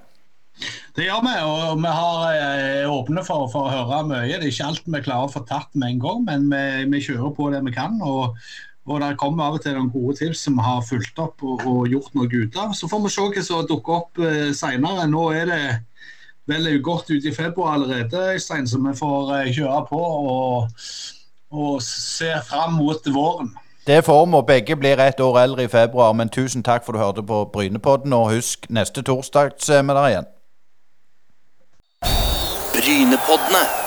Det gjør vi, og vi har er åpne for, for, å høre mye. Det er ikke alt vi klarer å få tatt med en gang, men vi, vi kjører på det vi kan. og og det kommer av og til noen gode tips som har fulgt opp og, og, gjort noe ut av. Så får vi se hva som dukker opp eh, seinere. Nå er det vel godt ute i februar allerede, Øystein, så vi får eh, kjøre på og, og se fram mot våren. Det får vi, og begge blir ett år eldre i februar. Men tusen takk for du hørte på Brynepodden, og husk, neste torsdag ser vi der igjen. Brynepoddene.